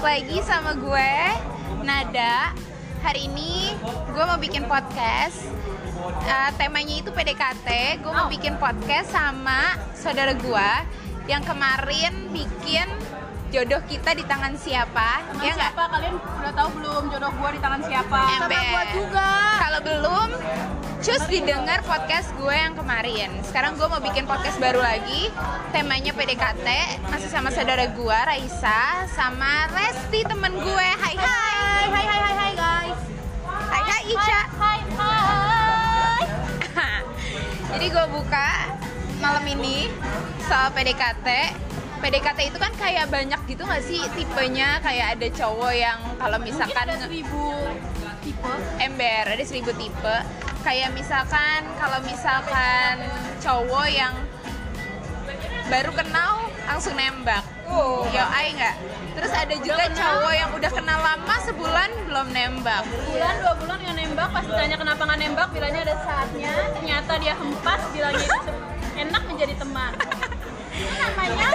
balik lagi sama gue Nada. Hari ini gue mau bikin podcast. Uh, temanya itu PDKT. Gue mau bikin podcast sama saudara gue yang kemarin bikin jodoh kita di tangan siapa? Emang ya siapa kalian udah tahu belum jodoh gua di tangan siapa? Ember. Sama gua juga. Kalau belum, cus didengar podcast gue yang kemarin. Sekarang gue mau bikin podcast baru lagi. Temanya PDKT, masih sama saudara gue Raisa sama Resti temen gue. Hai hai. Hai, hai, hai, hai, hai guys. Hai hai Ica. Hai hai. Jadi gue buka malam ini soal PDKT. PDKT itu kan kayak banyak gitu gak sih tipenya kayak ada cowok yang kalau Mungkin misalkan ada seribu tipe. ember ada seribu tipe kayak misalkan kalau misalkan cowok yang baru kenal langsung nembak Oh. yo ai nggak terus ada juga kenal? cowok yang udah kenal lama sebulan belum nembak Bulan dua bulan yang nembak pas ditanya kenapa nggak nembak bilangnya ada saatnya ternyata dia hempas bilangnya enak menjadi teman. Itu namanya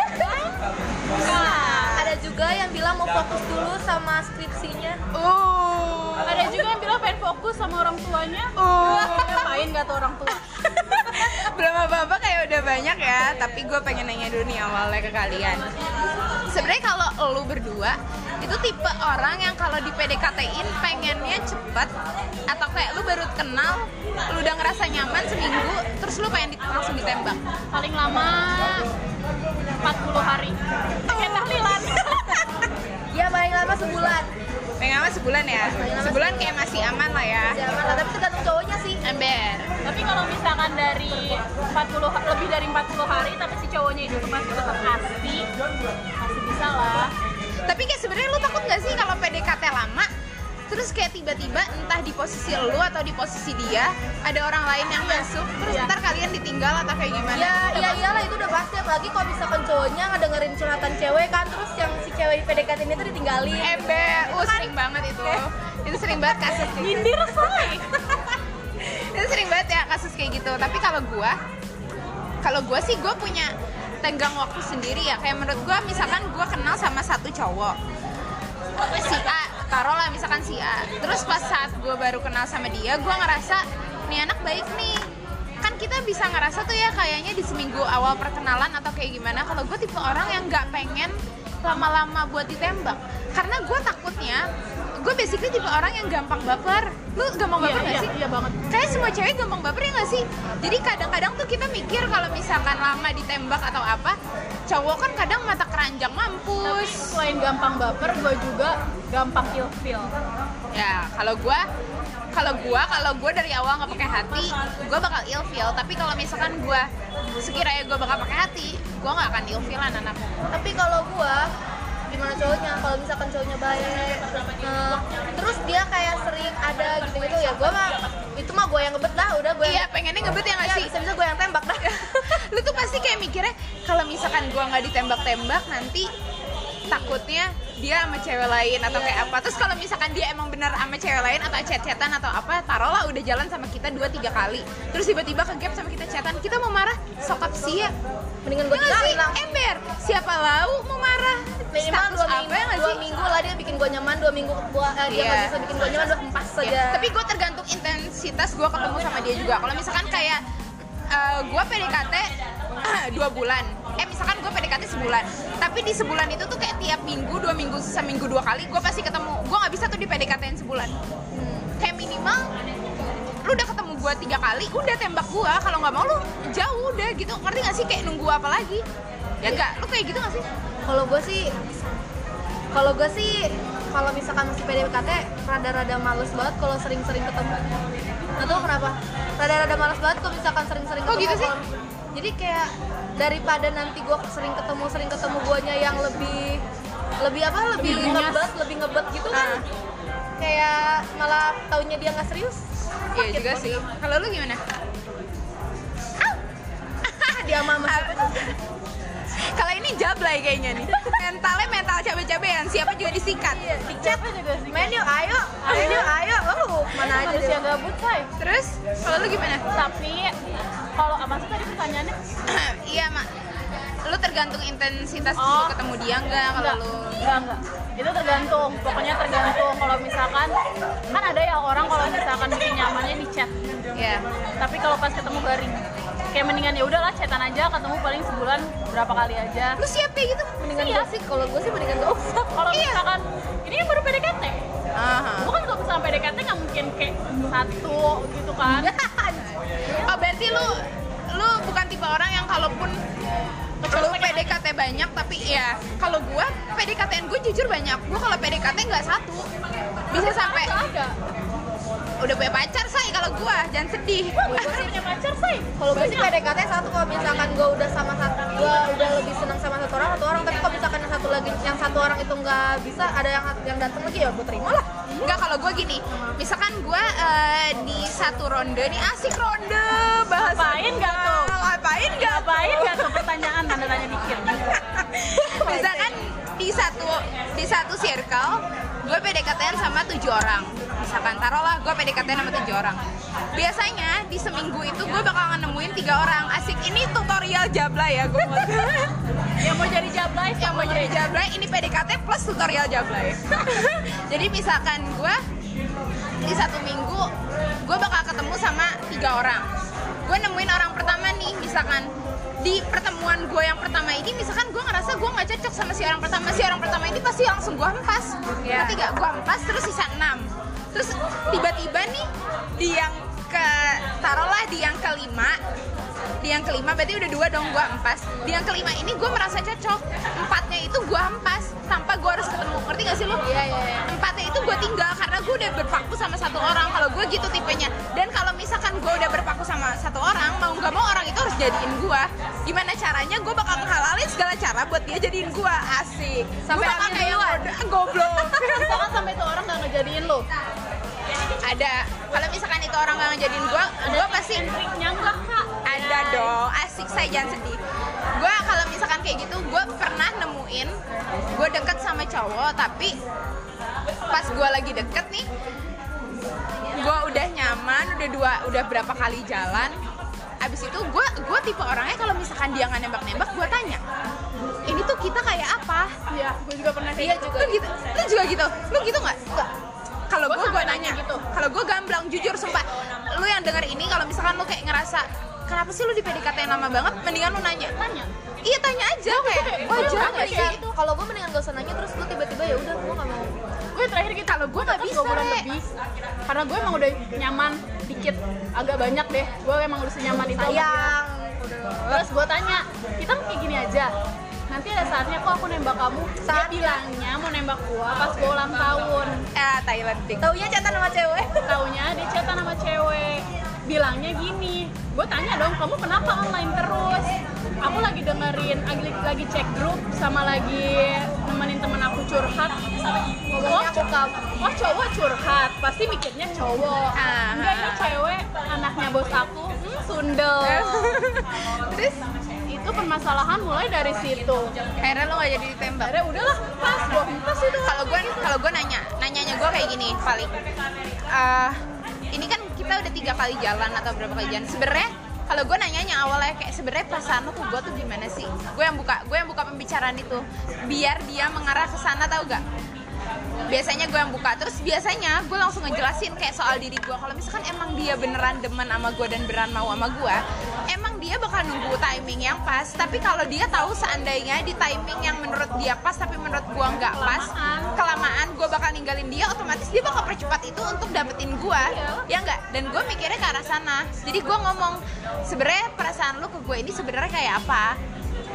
Nah, ada juga yang bilang mau fokus dulu sama skripsinya. uh ada juga yang bilang pengen fokus sama orang tuanya. uh Ngapain gak tuh orang tua? belum apa-apa kayak udah banyak ya tapi gue pengen nanya dulu nih awalnya ke kalian sebenarnya kalau lu berdua itu tipe orang yang kalau di PDKT-in pengennya cepet atau kayak lu baru kenal lu udah ngerasa nyaman seminggu terus lu pengen di- langsung ditembak Paling lama 40 hari. Kayak tahlilan. Ya paling lama sebulan. Pengen lama sebulan ya sebulan kayak masih aman lah ya Ya aman lah, tapi tergantung cowoknya sih. ember Tapi kalau misalkan dari 40 ha- lebih dari 40 hari tapi si cowoknya itu masih tetap asli, masih bisa lah. tapi kayak sebenarnya lu takut gak sih kalau PDKT lama terus kayak tiba-tiba entah di posisi lu atau di posisi dia ada orang lain yang masuk terus Iya. ntar kalian ditinggal atau kayak gimana Ya, ya iyalah itu udah pasti apalagi kalau misalkan cowoknya ngedengerin curhatan cewek kan terus yang si cewek di PDKT ini tuh ditinggalin. ember uh sering banget itu itu sering banget kasus gitu. Nyindir say. itu sering banget ya kasus kayak gitu tapi kalau gua kalau gua sih gua punya tenggang waktu sendiri ya kayak menurut gua misalkan gua kenal sama satu cowok si A taruh lah misalkan si A. Terus pas saat gua baru kenal sama dia gua ngerasa nih anak baik nih. Kan kita bisa ngerasa tuh ya kayaknya di seminggu awal perkenalan atau kayak gimana kalau gue tipe orang yang nggak pengen lama-lama buat ditembak. Karena gue takutnya gue basically tipe orang yang gampang baper. Lu gampang Iya, baper gak iya, sih? iya banget. kayak semua cewek gampang baper ya gak sih? Jadi kadang-kadang tuh kita mikir kalau misalkan lama ditembak atau apa cowok kan kadang mata keranjang Tapi mampus selain gampang baper, gue juga gampang ilfeel. ya kalau gue kalau gue kalau gue dari awal nggak pakai hati gue bakal ilfeel. Tapi kalau misalkan gue sekiranya gue bakal pakai hati gue nggak akan ilfeelan anak Tapi kalau gua gimana cowoknya? Kalau misalkan cowoknya baik eh, terus dia kayak sering ada gitu-gitu ya gua mah itu mah gua yang ngebet dah udah gua iya yang pengennya ngebet ya nggak ya, sih? bisa-bisa gua yang tembak dah. Lu tuh pasti kayak mikirnya kalau misalkan gue nggak ditembak-tembak nanti takutnya dia sama cewek lain atau Iya. kayak apa. Terus kalau misalkan dia emang benar sama cewek lain atau chat-chatan atau apa taruhlah udah jalan sama kita dua tiga kali. Terus tiba-tiba ke gap sama kita chatan kita mau marah sokap sia. Mendingan gua Ya ember siapa lau mau marah? Minimal dua apa minggu ya nggak dua sih? minggu lah dia bikin gua nyaman dua minggu gua eh, dia Iya. nggak bisa bikin gua nyaman udah empas Ya, saja. Tapi gue tergantung intensitas gue ketemu sama dia juga. Kalau misalkan kayak gue PDKT dua bulan. Eh misalkan gue PDKT sebulan. Tapi di sebulan itu tuh kayak tiap minggu dua minggu seminggu dua kali gue pasti ketemu. Gue nggak bisa tuh di PDKT sebulan. Hmm, kayak minimal lu udah ketemu gue tiga kali udah tembak gue kalau nggak mau lu jauh udah gitu. Ngerti gak sih? Kayak nunggu apa lagi? Ya enggak lu kayak gitu gak sih? Kalau gua sih kalau gua sih kalau misalkan masih PDKT rada-rada males banget kalau sering-sering ketemu. Nggak tahu kenapa. Rada-rada males banget kalau misalkan sering-sering Kok ketemu gitu sih? jadi kayak daripada nanti gua sering ketemu sering ketemu guanya yang lebih lebih apa lebih, ngebet lebih ngebet gitu kan. Ah. kayak malah taunya dia nggak serius iya juga sih. Kalau lu gimana? Dia mama Kalau ini jablay kayaknya nih. Mentalnya mental cabe-cabean, siapa juga disikat. iya juga sih? men yuk ayo men yuk ayo oh mana aja Manusia deh gabut say. Terus kalau lu gimana? Tapi kalau apa sih tadi pertanyaannya? iya, Mak. Lu tergantung intensitas Oh. lu ketemu dia enggak kalau enggak lu enggak enggak itu tergantung pokoknya tergantung kalau misalkan kan ada ya orang kalau misalkan bikin nyamannya di chat ya tapi kalau pas ketemu garing kayak mendingan ya udahlah chatan aja ketemu paling sebulan berapa kali aja. Lu siap kayak gitu? Mendingan Iya. gue sih kalau gue sih mendingan gak usah. Kalau misalkan ini kan baru PDKT Aha. gue kan kalau misalnya PDKT nggak mungkin kayak satu gitu kan. Oh berarti lu lu bukan tipe orang yang kalaupun lu PDKT banyak tapi ya kalau gua PDKT gue jujur banyak. Gua kalau PDKT nggak satu. Bisa sampai udah punya pacar say kalau gua. Jangan sedih. Gue sih punya pacar say. Kalau gue sih PDKT satu kalau misalkan gue udah sama satu gue udah lebih senang sama satu orang satu orang. Tapi kalau misalkan yang satu lagi yang satu orang itu nggak bisa ada yang yang datang lagi ya gue terima lah. Enggak kalau gue gini, misalkan gue eh, di satu ronde nih asik ronde bahasa Ngapain nggak tuh? Ngapain nggak? ngapain nggak tuh? Pertanyaan tanda tanya dikit Misalkan di satu di satu circle gue PDKT sama tujuh orang misalkan taruhlah gue PDKT sama tujuh orang. Biasanya di seminggu itu gue bakal nemuin tiga orang. Asik ini tutorial jabla ya gue mau yang mau jadi jablay yang mau jadi jablay ini PDKT plus tutorial jablay. Jadi misalkan gue di satu minggu gue bakal ketemu sama tiga orang. Gue nemuin orang pertama nih misalkan di pertemuan gue yang pertama ini misalkan gue ngerasa gue nggak cocok sama si orang pertama. Si orang pertama ini pasti langsung gue hempas. Iya. ketiga gue hempas terus sisa enam terus tiba-tiba nih di yang ke taruhlah di yang kelima. Di yang kelima berarti udah dua dong gue hempas di yang kelima ini gue merasa cocok. Empatnya itu gue hempas tanpa gue harus ketemu. Ngerti gak sih lu? Iya iya iya. Empatnya itu gue tinggal karena gue udah berpaku sama satu orang. Kalau gue gitu tipenya. Dan kalau misalkan gue udah berpaku sama satu orang mau nggak mau orang itu harus jadiin gue gimana caranya gue bakal ngehalalin segala cara buat dia jadiin gue asik. Sampai Gua bakal kayak goblok. Misalkan sampai itu orang nggak ngejadiin lo ada kalau misalkan itu orang nggak ngejadiin gue gue pasti triknya enggak kak ada dong asik saya jangan sedih gue kalau misalkan kayak gitu gue pernah nemuin gue deket sama cowok tapi pas gue lagi deket nih gue udah nyaman udah dua udah berapa kali jalan abis itu gue gue tipe orangnya kalau misalkan dia nggak nembak nembak gue tanya ini tuh kita kayak apa iya gue juga pernah kayak Iya gitu juga gitu. Lu juga gitu. Lu gitu nggak? Enggak. Kalau gue gue nanya nanya gitu. Kalau gue gamblang jujur sumpah. Lu yang denger ini kalau misalkan lu kayak ngerasa kenapa sih lu di PDKT yang lama banget? Mendingan lu nanya. tanya Iya tanya aja kayak kayak, gua nggak kayak sih? gitu. kalau gue mendingan gak usah nanya terus gue tiba-tiba ya udah gue gak mau gue terakhir gitu Kalau gue nggak bisa. Re. lebih karena gue emang udah nyaman dikit agak banyak deh gue emang udah senyaman itu sayang terus gue tanya kita kayak gini aja nanti ada saatnya kok aku nembak kamu. Dia Saatnya. bilangnya mau nembak gua pas gua ulang tahun. Eh Thailand dik. taunya catatan sama cewek. Taunya dia chatan sama cewek. Bilangnya gini gue tanya dong kamu kenapa online terus? Aku lagi dengerin lagi, lagi cek grup sama lagi nemenin temen aku curhat. Aku kamu oh cowok curhat. Pasti mikirnya cowok. Ah. enggak ini cewek anaknya bos aku hmm, sundel. Terus itu permasalahan mulai dari situ akhirnya lu nggak jadi ditembak. akhirnya udahlah pas gua pas itu Kalau gue kalau gue nanya, nanyanya gue kayak gini paling. eh ini kan kita udah tiga kali jalan atau berapa kali jalan. Sebenarnya kalau gue nanyanya awalnya kayak sebenarnya perasaan lo ke gue tuh gimana sih? Gue yang buka, gue yang buka pembicaraan itu biar dia mengarah ke sana tau gak? biasanya gue yang buka terus biasanya gue langsung ngejelasin kayak soal diri gue kalau misalkan emang dia beneran demen sama gue dan beneran mau sama gue emang dia bakal nunggu timing yang pas. Tapi kalau dia tahu seandainya di timing yang menurut dia pas tapi menurut gue nggak pas Kelamaan. gue bakal ninggalin dia otomatis dia bakal percepat itu untuk dapetin gue ya enggak dan gue mikirnya ke arah sana. Jadi gue ngomong sebenarnya perasaan lu ke gue ini sebenarnya kayak apa?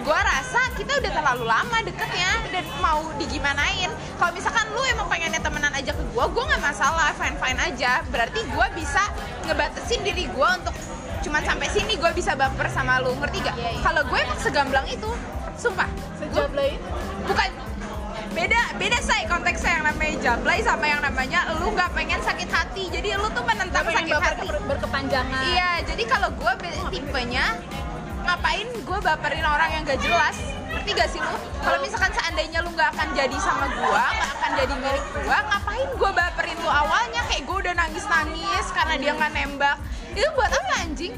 Gue rasa kita udah terlalu lama deketnya dan mau digimanain. Kalau misalkan lu emang pengennya temenan aja ke gue gue nggak masalah. Fine fine aja. Berarti gue bisa ngebatasin diri gue untuk cuman sampai sini gue bisa baper sama lu ngerti gak? Kalau gue emang segamblang itu sumpah. Sejablay itu? Bukan. Beda beda say konteksnya yang namanya jablay sama yang namanya lu nggak pengen sakit hati. Jadi lu tuh menentang pengen sakit hati. ber- berkepanjangan. Iya, jadi kalau gue tipenya ngapain gue baperin orang yang gak jelas? Ngerti gak sih lu? Kalau misalkan seandainya lu nggak akan jadi sama gue, nggak akan jadi milik gue, ngapain gue baperin lu awalnya? Kayak gue udah nangis nangis karena dia nggak nembak? Itu buat apa anjing?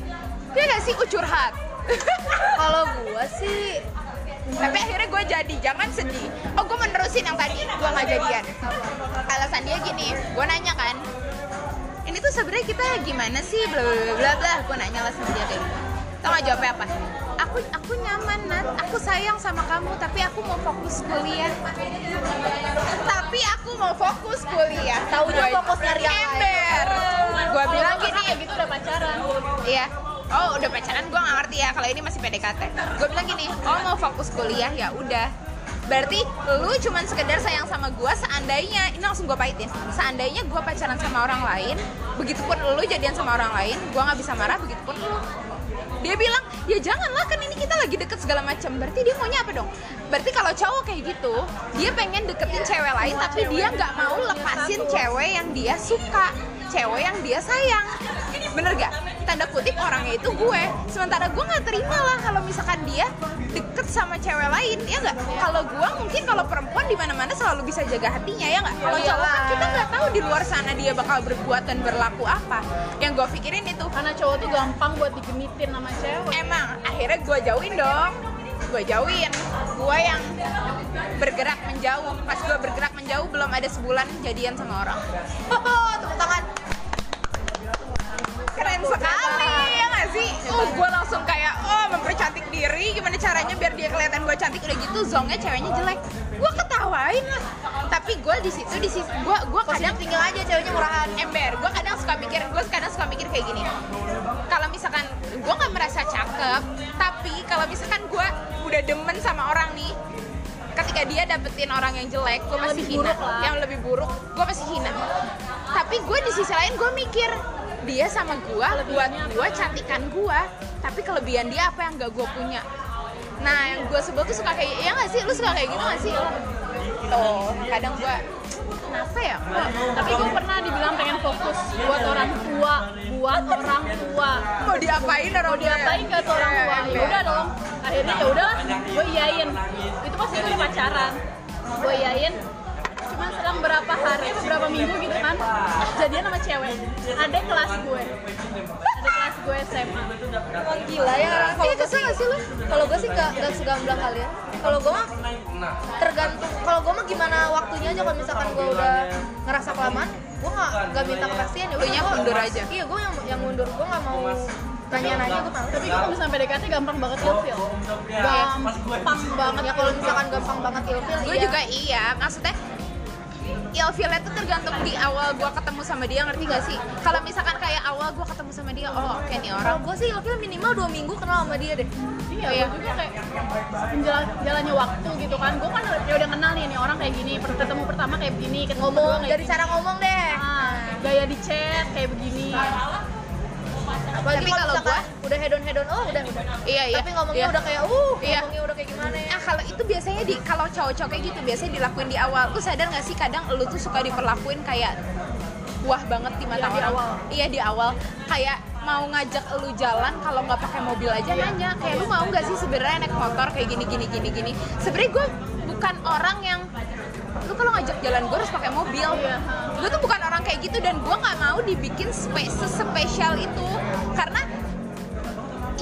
Dia gak sih? Ucurhat? kalau gue sih tapi akhirnya gue jadi. Jangan sedih. Oh gue menerusin yang tadi. Gue nggak jadian. Alasan dia gini. Gue nanya kan ini tuh sebenarnya kita gimana sih? Bla bla bla bla. Gue nanya lah sama dia kayak gitu. Tau gak jawabnya apa? Aku aku nyaman Nat. Aku sayang sama kamu tapi aku mau fokus kuliah. Tapi aku mau fokus kuliah. Gua- fokus nyari yang lain. Ember gue bilang gini kayak gitu udah pacaran Iya. Oh udah pacaran gue nggak ngerti ya kalau ini masih PDKT. Gue bilang gini, oh mau fokus kuliah ya udah. Berarti lu cuman sekedar sayang sama gue seandainya ini langsung gue paitin. Seandainya gue pacaran sama orang lain, begitupun lu jadian sama orang lain, gue nggak bisa marah begitupun lu. Dia bilang, ya janganlah kan ini kita lagi deket segala macam. Berarti dia maunya apa dong? Berarti kalau cowok kayak gitu, dia pengen deketin cewek lain, tapi dia nggak mau lepasin cewek yang dia suka, cewek yang dia sayang. Bener gak? Tanda kutip orangnya itu gue. Sementara gue nggak terima lah kalau misalkan dia deket sama cewek lain, ya nggak? Kalau gue mungkin kalau perempuan di mana-mana selalu bisa jaga hatinya, ya nggak? Kalau cowok kan kita nggak tahu di luar sana dia bakal berbuat dan berlaku apa. Yang gue pikirin itu, karena cowok tuh gampang buat digenitin sama cewek emang akhirnya gue jauhin dong gue jauhin gue yang bergerak menjauh pas gue bergerak menjauh belum ada sebulan jadian sama orang tepuk tangan keren sekali ya nggak sih? Oh gue langsung kayak oh mempercantik diri. Gimana caranya biar dia kelihatan gue cantik? Udah gitu zongnya ceweknya jelek. Gue ketawain lah. Tapi gue di situ di situ gue gue kadang tinggal aja ceweknya murahan. Ember gue kadang suka mikir gue kadang suka mikir kayak gini. Kalau misalkan gue nggak merasa cakep tapi kalau misalkan gue udah demen sama orang nih ketika dia dapetin orang yang jelek gue masih hina. lah. yang lebih buruk gue masih hina. Tapi gue di sisi lain gue mikir dia sama gue buat gue cantikan gue tapi kelebihan dia apa yang gak gue punya? Nah yang gue sebel tuh suka kayak ya nggak sih? Lu suka kayak gitu nggak sih? Tuh kadang gue kenapa ya? Tapi gue pernah dibilang pengen fokus buat orang tua buat orang tua. Mau diapain orang mau diapain ke orang tua? ya udah dong. Akhirnya ya udah gue iyain. Itu pasti udah pacaran gue iyain cuma selang berapa hari beberapa minggu gitu kan jadian sama cewek ada kelas gue ada kelas gue SMA Emang gila ya orang kalau Iya, gue kesel sih nggak sih lu? kalau gue sih gak, gak segamblang kalian kalau gue mah tergantung kalau gue mah gimana waktunya aja kalau misalkan gue udah ngerasa kelamaan gue gak, gak minta kepastian ya udah mundur aja. iya gue yang yang mundur gue gak mau nanya-nanya gue malas tapi gue kalau misalnya PDKT gampang banget ilfil gampang banget ya kalau misalkan gampang banget ilfil gue iya. juga iya maksudnya ilfilnya tuh tergantung di awal gue ketemu sama dia ngerti gak sih kalau misalkan kayak awal gue ketemu sama dia oh oke nih kalau orang gue sih ilfil minimal dua minggu kenal sama dia deh Iya, gue juga kayak menjalan jalannya waktu gitu kan. Gue kan ya udah kenal nih, nih orang kayak gini. Ketemu pertama kayak begini, ketemu ngomong kayak dari gini. cara ngomong deh Ah, gaya di chat kayak begini. apalagi Tapi kalau kalau misalkan udah head on head on oh udah udah iya iya tapi ngomongnya iya. udah kayak uh Iya. ngomongnya udah itu biasanya di kalau cowok-cowok kayak gitu biasanya dilakuin di awal. Lu sadar gak sih kadang lu tuh suka diperlakuin kayak wah banget di mata Iya, di orang. awal. Iya di awal. Kayak mau ngajak lu jalan kalau nggak pakai mobil aja nanya kayak lu mau nggak sih sebenarnya naik motor kayak gini gini gini gini. Sebenarnya gue bukan orang yang lu kalau ngajak jalan gue harus pakai mobil. Iya. Gue tuh bukan orang kayak gitu dan gue nggak mau dibikin spe spesial itu karena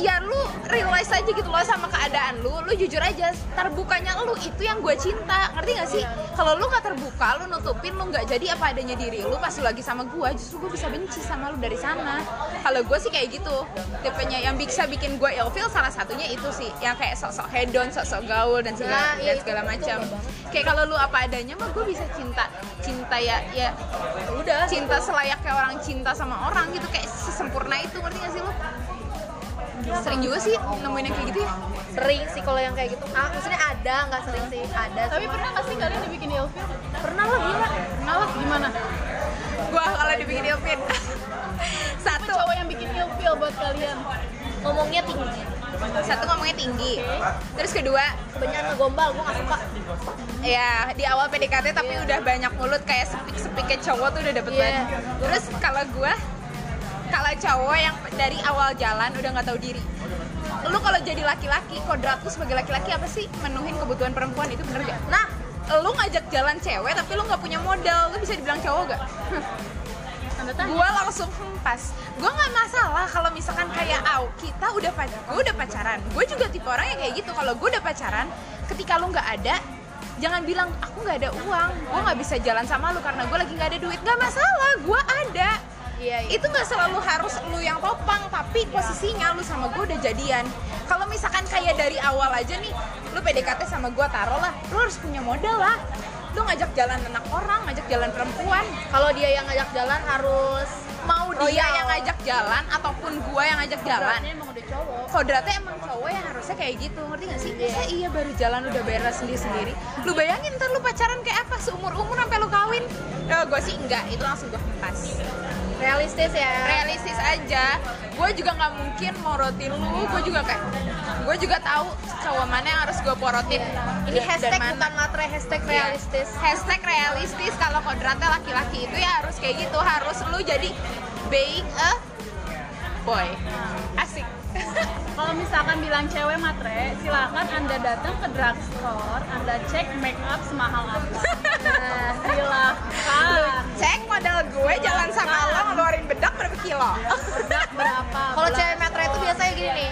ya lu realize aja gitu loh sama keadaan lu lu jujur aja terbukanya lu itu yang gue cinta ngerti gak sih? Kalau lu nggak terbuka lu nutupin lu nggak jadi apa adanya diri lu pas lu lagi sama gue justru gue bisa benci sama lu dari sana. Kalau gue sih kayak gitu tipenya yang bisa bikin gue ilfeel salah satunya itu sih yang kayak sok-sok hedon sok-sok gaul dan segala Nah, dan segala macam. kayak kalau lu apa adanya mah gue bisa cinta cinta ya ya udah cinta selayaknya orang cinta sama orang gitu kayak sesempurna itu ngerti gak sih lu sering juga sih nemuin yang kayak gitu ya? Sering sih kalau yang kayak gitu. Ah, maksudnya ada nggak sering sih. Ada Tapi cuma- pernah gak sih kalian dibikin ilfil? pernah lah gila. Pernah lah, gimana? gua kalau dibikin ilfil satu. cowok yang bikin ilfil buat kalian? ngomongnya tinggi. Satu ngomongnya tinggi. Terus kedua kebanyakan ngegombal gue nggak suka. Ya di awal PDKT tapi udah banyak mulut kayak sepik sepiknya cowok tuh udah dapet Iya. banget terus kalau gua kalau cowok yang dari awal jalan udah nggak tahu diri. Lu kalau jadi laki-laki kodrat lu sebagai laki-laki apa sih? Menuhin kebutuhan perempuan itu bener gak? Nah, lu ngajak jalan cewek tapi lu nggak punya modal, lu bisa dibilang cowok gak? Gue langsung hempas gue nggak masalah kalau misalkan kayak au kita udah gue udah pacaran. Gue juga tipe orang yang kayak gitu. Kalau gue udah pacaran ketika lu nggak ada jangan bilang aku nggak ada uang. Gue nggak bisa jalan sama lu karena gue lagi nggak ada duit. Nggak masalah gue ada Iya, iya. itu nggak selalu harus lu yang topang tapi posisinya lu sama gue udah jadian. Kalau misalkan kayak dari awal aja nih lu PDKT sama gue taruh lah lu harus punya modal lah. Lu ngajak jalan anak orang ngajak jalan perempuan. Kalau dia yang ngajak jalan harus mau dia. Royal. yang ngajak jalan ataupun gua yang ngajak jalan. Kodratnya emang udah cowok. Kodratnya emang cowok yang harusnya kayak gitu ngerti gak sih? Masa iya baru jalan udah bayar sendiri sendiri lu bayangin ntar lu pacaran kayak apa? Seumur umur sampai lu kawin? Ya gue sih enggak itu langsung gue hempas realistis ya. realistis aja gue juga nggak mungkin morotin lu gue juga kayak gue juga tahu cowok mana yang harus gue porotin Ini Dan hashtag mana. bukan matre, hashtag Iya. realistis. hashtag realistis kalau kodratnya laki-laki itu ya harus kayak gitu harus lu jadi being a boy asik Kalau misalkan bilang cewek matre, silakan anda datang ke drugstore, anda cek make up semahal apa. Nah, Silakan. cek modal gue jalan sama lo ngeluarin bedak berapa kilo Bedak berapa? kalau cewek matre itu biasanya gini nih.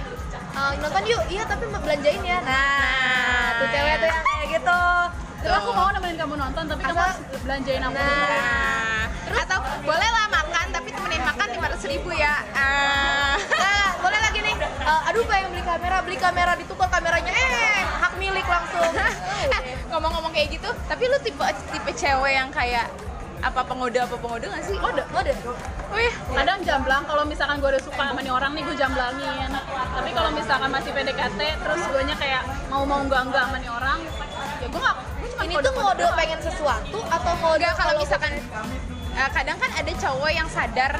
"Eh, nonton yuk, iya tapi mau belanjain ya. Nah, tuh cewek tuh yang kayak gitu. Terus aku mau nemenin kamu nonton, tapi kamu Asal- harus belanjain aku Nah. dulu. nah, atau boleh lah makan tapi temenin makan lima ribu ya Ah. "Eh, aduh pengen beli kamera, beli kamera ditukar kameranya. Eh, hak milik langsung. Ngomong-ngomong kayak gitu tapi lu tipe tipe cewek yang kayak apa pengode apa pengode gak sih? Mode, mode. Wih, Kadang jamblang, kalau misalkan gue udah suka sama nih orang nih, gue jamblangin. Tapi kalau misalkan masih PDKT, terus gue nya kayak mau-mau enggak-enggak sama nih orang, ya gue gak, gue cuma Ini tuh mode pengen sesuatu atau mode enggak kalau misalkan eh, kadang kan ada cowok yang sadar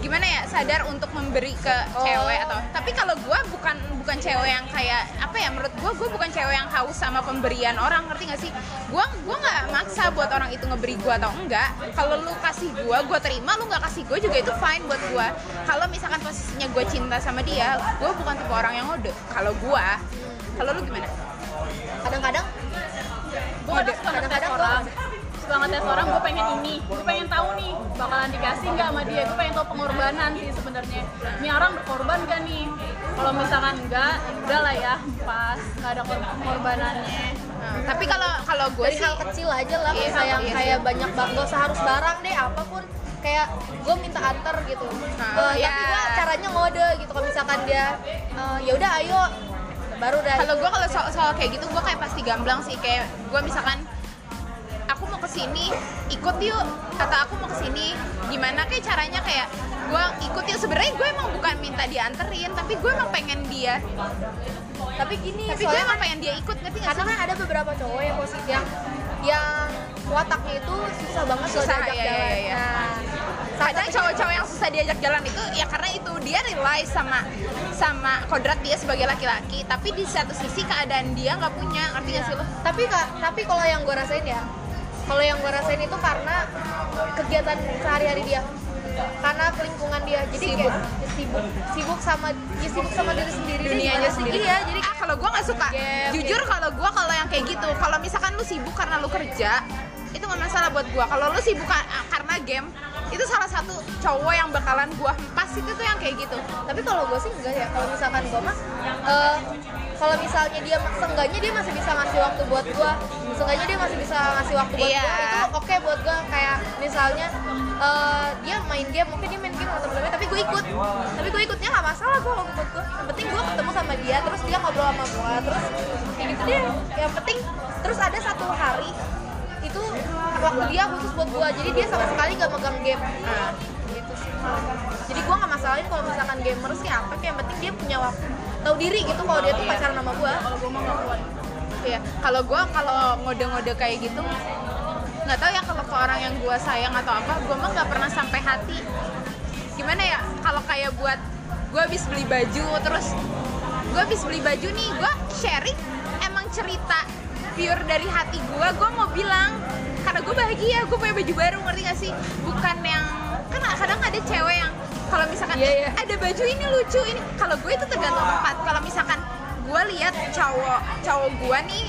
gimana ya sadar untuk memberi ke Oh. cewek atau tapi kalau gue bukan bukan cewek yang kayak apa ya menurut gue gue bukan cewek yang haus sama pemberian orang ngerti gak sih? Gue gue nggak maksa buat orang itu ngeberi gue atau enggak. Kalau lu kasih gue gue terima lu nggak kasih gue juga itu fine buat gue kalau misalkan posisinya gue cinta sama dia gue bukan tipe orang yang ngode. Kalau gue kalau lu gimana? Kadang-kadang gue ngetes Kadang-kadang orang suka ngetes orang gue pengen ini gue pengen tahu nih bakalan dikasih nggak sama dia? Gue pengen tahu pengorbanan sih sebenarnya. Ini orang berkorban gak nih? Kalau misalkan enggak udah lah ya pas nggak ada pengorbanannya Nah, tapi kalau kalau gue sih hal kecil aja lah Iya, kayak iya kayak banyak banget gak usah harus barang deh apa pun. Kayak gue minta antar gitu. Nah, Eh, iya. tapi gue caranya ngode gitu kalau misalkan dia eh, ya udah ayo. Baru dah kalau gue kalau soal, soal kayak gitu gue kayak pasti gamblang sih. Kayak gue misalkan ke sini ikut yuk. Atau aku mau ke sini. Gimana kayak caranya kayak gue ikut yuk. Sebenarnya gue emang bukan minta dianterin tapi gue emang pengen dia. Tapi gini tapi gue emang kan pengen dia ikut ngerti gak karena sih? kan ada beberapa cowok yang posisi yang yang wataknya itu susah banget Susah, diajak iya, jalan. iya, iya. Nah, kadang cowok-cowok yang susah diajak jalan itu ya karena itu dia rely sama sama kodrat dia sebagai laki-laki. Tapi di satu sisi keadaan dia nggak punya ngerti gak sih lo? Tapi kak tapi kalau yang gue rasain ya kalau yang gue rasain itu karena kegiatan sehari-hari dia. Karena lingkungan dia. Jadi Sibuk. kayak sibuk. sibuk. Sama ya sibuk sama diri sendiri dunianya sendiri. iya jadi ah kalau gue nggak suka. Game, jujur game. kalau gue kalau yang kayak gitu kalau misalkan lu sibuk karena lu kerja itu nggak masalah buat gue kalau lu sibuk ka- karena game itu salah satu cowok yang bakalan gue hempas itu tuh yang kayak gitu. Tapi kalau gue sih enggak ya. Kalau misalkan gue mah eh, kalau misalnya dia seenggaknya dia masih bisa ngasih waktu buat gue seenggaknya dia masih bisa ngasih waktu buat Iya. gue itu oke buat gue kayak misalnya eh, dia main game mungkin dia main game sama temen-temennya tapi gue ikut. Tapi gue ikutnya nggak masalah gue kalau buat gue yang penting gue ketemu sama dia terus dia ngobrol sama gue terus kayak gitu deh. Yang penting terus ada satu hari itu waktu dia khusus buat gue jadi dia sama sekali nggak megang game. Nah, gitu sih. Jadi gue nggak masalahin kalau misalkan gamers sih apa yang penting dia punya waktu tahu diri gitu kalau dia tuh pacaran sama gue kalau gue mah nggak Iya, kalau gue kalau ngode-ngode kayak gitu nggak tahu ya kalau ke orang yang gue sayang atau apa, gue mah nggak pernah sampai hati. Gimana ya? Kalau kayak buat gue habis beli baju terus gue habis beli baju nih, gue sharing emang cerita pure dari hati gue, gue mau bilang karena gue bahagia, gue punya baju baru, ngerti gak sih? Bukan yang kan kadang ada cewek yang kalau misalkan Iya, iya. ada baju ini lucu ini, kalau gue itu tergantung tempat. Kalau misalkan gue lihat cowok cowok gue nih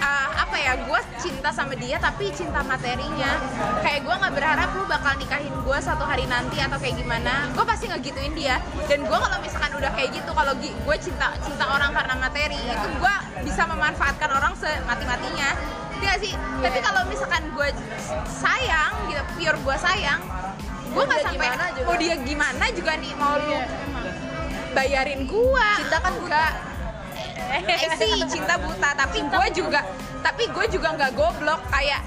uh, apa ya gue cinta sama dia tapi cinta materinya. Kayak gue nggak berharap lu bakal nikahin gue suatu hari nanti atau kayak gimana. Gue pasti ngegituin dia. Dan gue kalau misalkan udah kayak gitu kalau gue cinta cinta orang karena materi itu gue bisa memanfaatkan orang semati matinya Iya sih? Tapi kalau misalkan gue sayang gitu pure gue sayang gue nggak sampai mau dia gimana juga nih mau lu Iya. Bayarin gua. Cinta kan buta. eh sih cinta buta. Tapi gue juga tapi gue juga nggak goblok. Kayak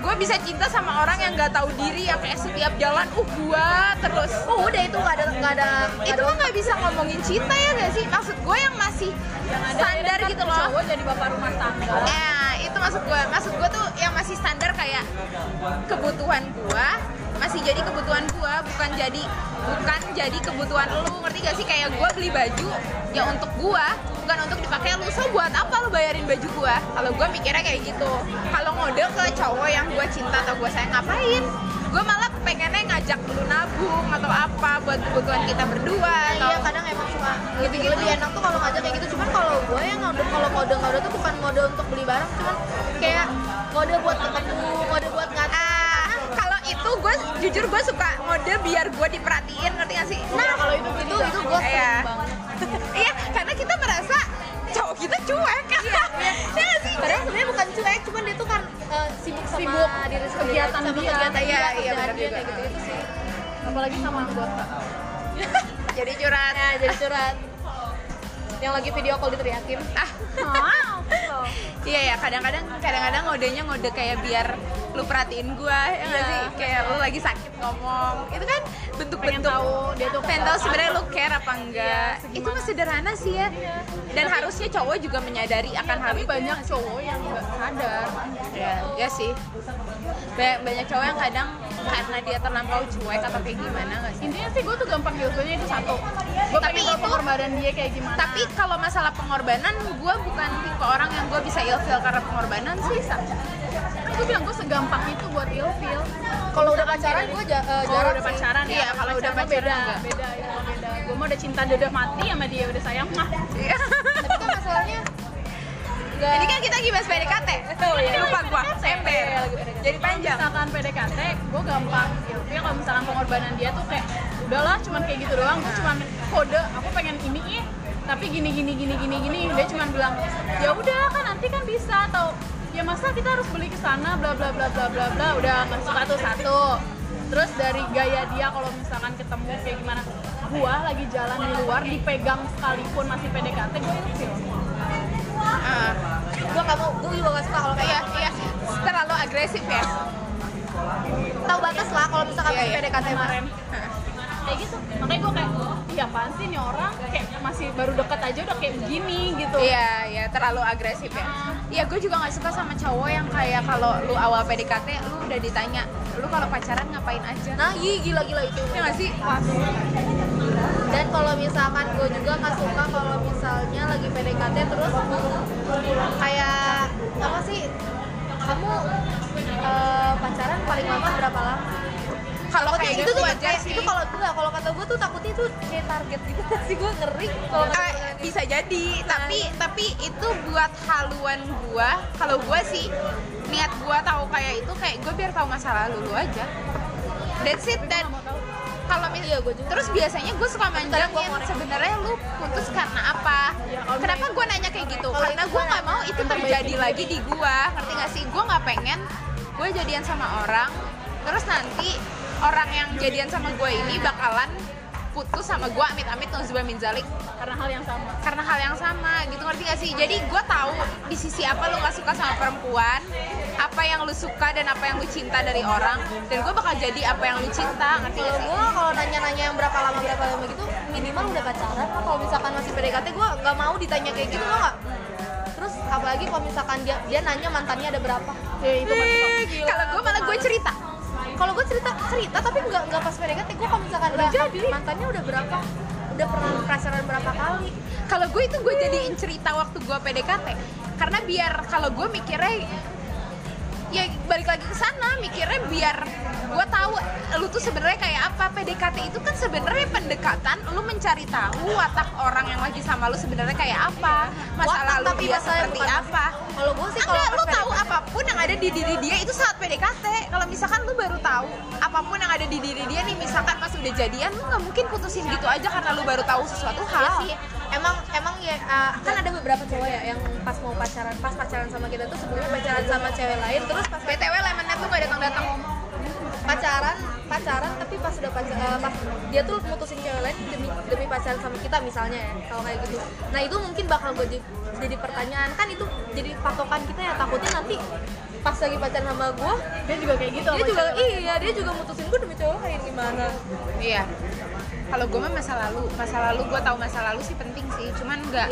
gue bisa cinta sama orang yang nggak tahu diri yang kayak setiap jalan uh gua terus. Oh udah itu nggak ada nggak ada itu mah nggak bisa ngomongin cinta ya gak sih? Maksud gue yang masih Yang ada standar gitu loh. Cowok jadi bapak rumah tangga. Eh, itu maksud gue. Maksud gue tuh yang masih standar kayak kebutuhan gue masih jadi kebutuhan gue, bukan jadi bukan jadi kebutuhan lu. Ngerti gak sih kayak gue beli baju ya untuk gue, bukan untuk dipakai lu. So buat apa lu bayarin baju gue? Kalau gue mikirnya kayak gitu. Kalau ngode ke cowok yang gue cinta atau gue sayang ngapain? Gue malah pengennya ngajak lu nabung atau apa buat kebutuhan kita berdua. atau iya kadang emang suka lebih lebih enak tuh kalau ngajak kayak gitu cuman kalau gue yang ngode kalau kode kode tuh bukan ngode untuk beli barang cuman kayak ngode buat ketemu ngode itu gue jujur gue suka mode biar gue diperhatiin ngerti gak sih? nah kalau itu itu itu gue Iya. iya, karena kita merasa cowok kita cuek kan? Iya, iya. Iya sih. padahal sebenarnya bukan cuek cuman dia tuh kan eh, sibuk sama Sibuk diri sendiri kegiatan sama dia. kegiatan Iya, dia iya, benar dia kayak gitu itu sih apalagi sama anggota Jadi curhat. nah jadi curhat yang lagi video call diteriakin Ah, wow iya ya. Kadang-kadang, kadang-kadang ngodenya ngode kayak biar lu perhatiin gue, ya nggak Iya. sih? Kayak lu lagi sakit ngomong. Itu kan bentuk-bentuk tahu dia tuh pengen tahu sebenarnya lu care apa enggak Iya, itu mah sederhana sih ya dan harusnya cowok juga menyadari akan hal tapi itu banyak cowok yang nggak sadar ya, ya sih banyak, banyak cowok yang kadang karena dia terlampau cuek atau kayak gimana nggak sih intinya sih gue tuh gampang ilfilnya itu satu gue Tapi itu- pengorbanan dia kayak gimana tapi kalau masalah pengorbanan gue bukan tipe orang yang gue bisa ilfil karena pengorbanan sih Sa. kan gue bilang gue segampang itu buat ilfil kalau udah pacaran gue ja, kalau jarang udah sih. pacaran ya Iya, kalau udah pacaran beda enggak. beda ya beda gue mau udah cinta udah mati sama dia udah sayang mah Iya. Tapi kan nggak ini kan kita lagi bahas PDKT. Oh, iya. lupa gue ember. PDKT. jadi panjang. misalkan PDKT gue gampang ilfil kalau misalkan pengorbanan dia tuh kayak udahlah cuman kayak gitu doang. Gue cuman kode aku pengen ini ih. Tapi gini gini gini gini gini dia cuman bilang ya udah kan nanti kan bisa. Atau ya masa kita harus beli ke sana bla bla bla bla bla bla. Udah nggak suka tuh satu. Terus dari gaya dia kalau misalkan ketemu kayak gimana gua lagi jalan di luar dipegang sekalipun masih PDKT gue ilfil Ah, gue mau gue juga nggak suka kalau kayak iya iya. Terlalu agresif ya? Tahu batas lah kalau misalkan masih iya. PDKT mah. Kemarin. Kayak gitu. Makanya gue kayak iya apaan sih nih orang? Kayak masih baru dekat aja udah kayak begini gitu. Iya, iya. Terlalu agresif ya. Iya, gue juga nggak suka sama cowok yang kayak kalau lu awal PDKT, lu udah ditanya, lu kalau pacaran ngapain aja? nah iya gila gila itu. Ya nggak sih? Dan kalau misalkan gue juga nggak suka kalau misalnya lagi PDKT terus kayak apa sih kamu eh, pacaran paling lama berapa lama Kalau kayak itu gitu tuh kayak sih. itu kalau enggak kalau kata gue tuh takutnya itu kayak target gitu sih gue ngeri kalau Eh, gue. bisa jadi, tapi tapi itu buat haluan gua. Kalau gua sih niat gua tahu kayak itu kayak gue biar tahu masa lalu lu aja. That's it dan kalau mis- gua juga. terus biasanya gue suka manjangin sebenarnya lu putus karena apa? Ya, kenapa misalnya gue nanya kayak gitu? Karena gue gua nggak mau itu terjadi lagi di gue ngerti gak sih? Gue nggak pengen gue jadian sama orang. Terus nanti orang yang jadian sama gue ini bakalan putus sama gue amit-amit nauzubillah min zalik. Karena hal yang sama. Karena hal yang sama gitu. Ngerti gak sih? Jadi gue tahu di sisi apa lu nggak suka sama perempuan apa yang lu suka dan apa yang lu cinta dari orang. Dan gue bakal jadi apa yang lu cinta ngerti gak sih? Gue kalau nanya-nanya yang berapa lama berapa lama gitu minimal udah pacaran. Lah kalau misalkan masih PDKT gue nggak mau ditanya kayak gitu nggak? Terus apalagi kalau misalkan dia dia nanya mantannya ada berapa. Ya itu kalau gue malah gue cerita. Kalau gue cerita cerita tapi nggak nggak pas PDKT gue kalau misalkan udah jadi. mantannya udah berapa? Udah pernah pacaran berapa kali? Kalau gue itu gue jadiin cerita waktu gue PDKT. Karena biar kalau gue mikirnya ya balik lagi ke sana mikirnya biar gue tahu lu tuh sebenarnya kayak apa PDKT itu kan sebenarnya pendekatan lu mencari tahu watak orang yang lagi sama lu sebenarnya kayak apa masa Watak lalu tapi dia seperti apa kalau gue sih kalau lu tahu apa pun yang ada di diri dia itu saat PDKT. Kalau misalkan lu baru tahu apa pun yang ada di diri dia nih, misalkan pas udah jadian, lu nggak mungkin putusin gitu aja karena lu baru tahu sesuatu ya hal. sih emang emang ya uh, kan ada beberapa cowok ya yang pas mau pacaran pas pacaran sama kita tuh sebelumnya pacaran sama cewek lain terus pas BTW lemonnya tuh gak datang-datang. pacaran pacaran tapi pas udah pacar uh, pas dia tuh mutusin cewek lain demi demi pacaran sama kita misalnya ya kalau kayak gitu nah itu mungkin bakal gue jadi, jadi pertanyaan kan itu jadi patokan kita ya takutnya nanti pas lagi pacaran sama gue dia juga kayak gitu dia sama juga cewek. iya dia juga mutusin gue demi cowok lain gimana Iya. Kalau gue mah masa lalu, masa lalu gue tahu masa lalu sih penting sih. Cuman nggak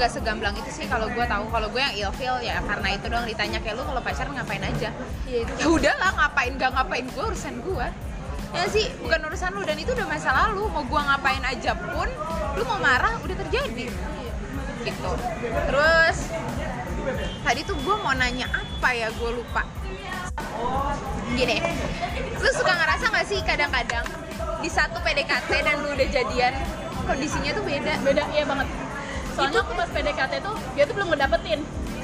nggak segamblang itu sih kalau gue tahu. Kalau gue yang ilfeel ya karena itu doang. Ditanya kayak lu kalau pacaran ngapain aja. iya itu ya udahlah ngapain gak ngapain gue urusan gue ya sih bukan urusan lu. Dan itu udah masa lalu. Mau gua ngapain aja pun lu mau marah udah terjadi. Gitu. Terus tadi tuh gue mau nanya apa ya gue lupa. Gini lu suka ngerasa gak sih kadang-kadang di satu PDKT dan lu udah jadian kondisinya tuh beda. Beda iya banget. Soalnya aku pas PDKT tuh dia tuh belum ngedapetin.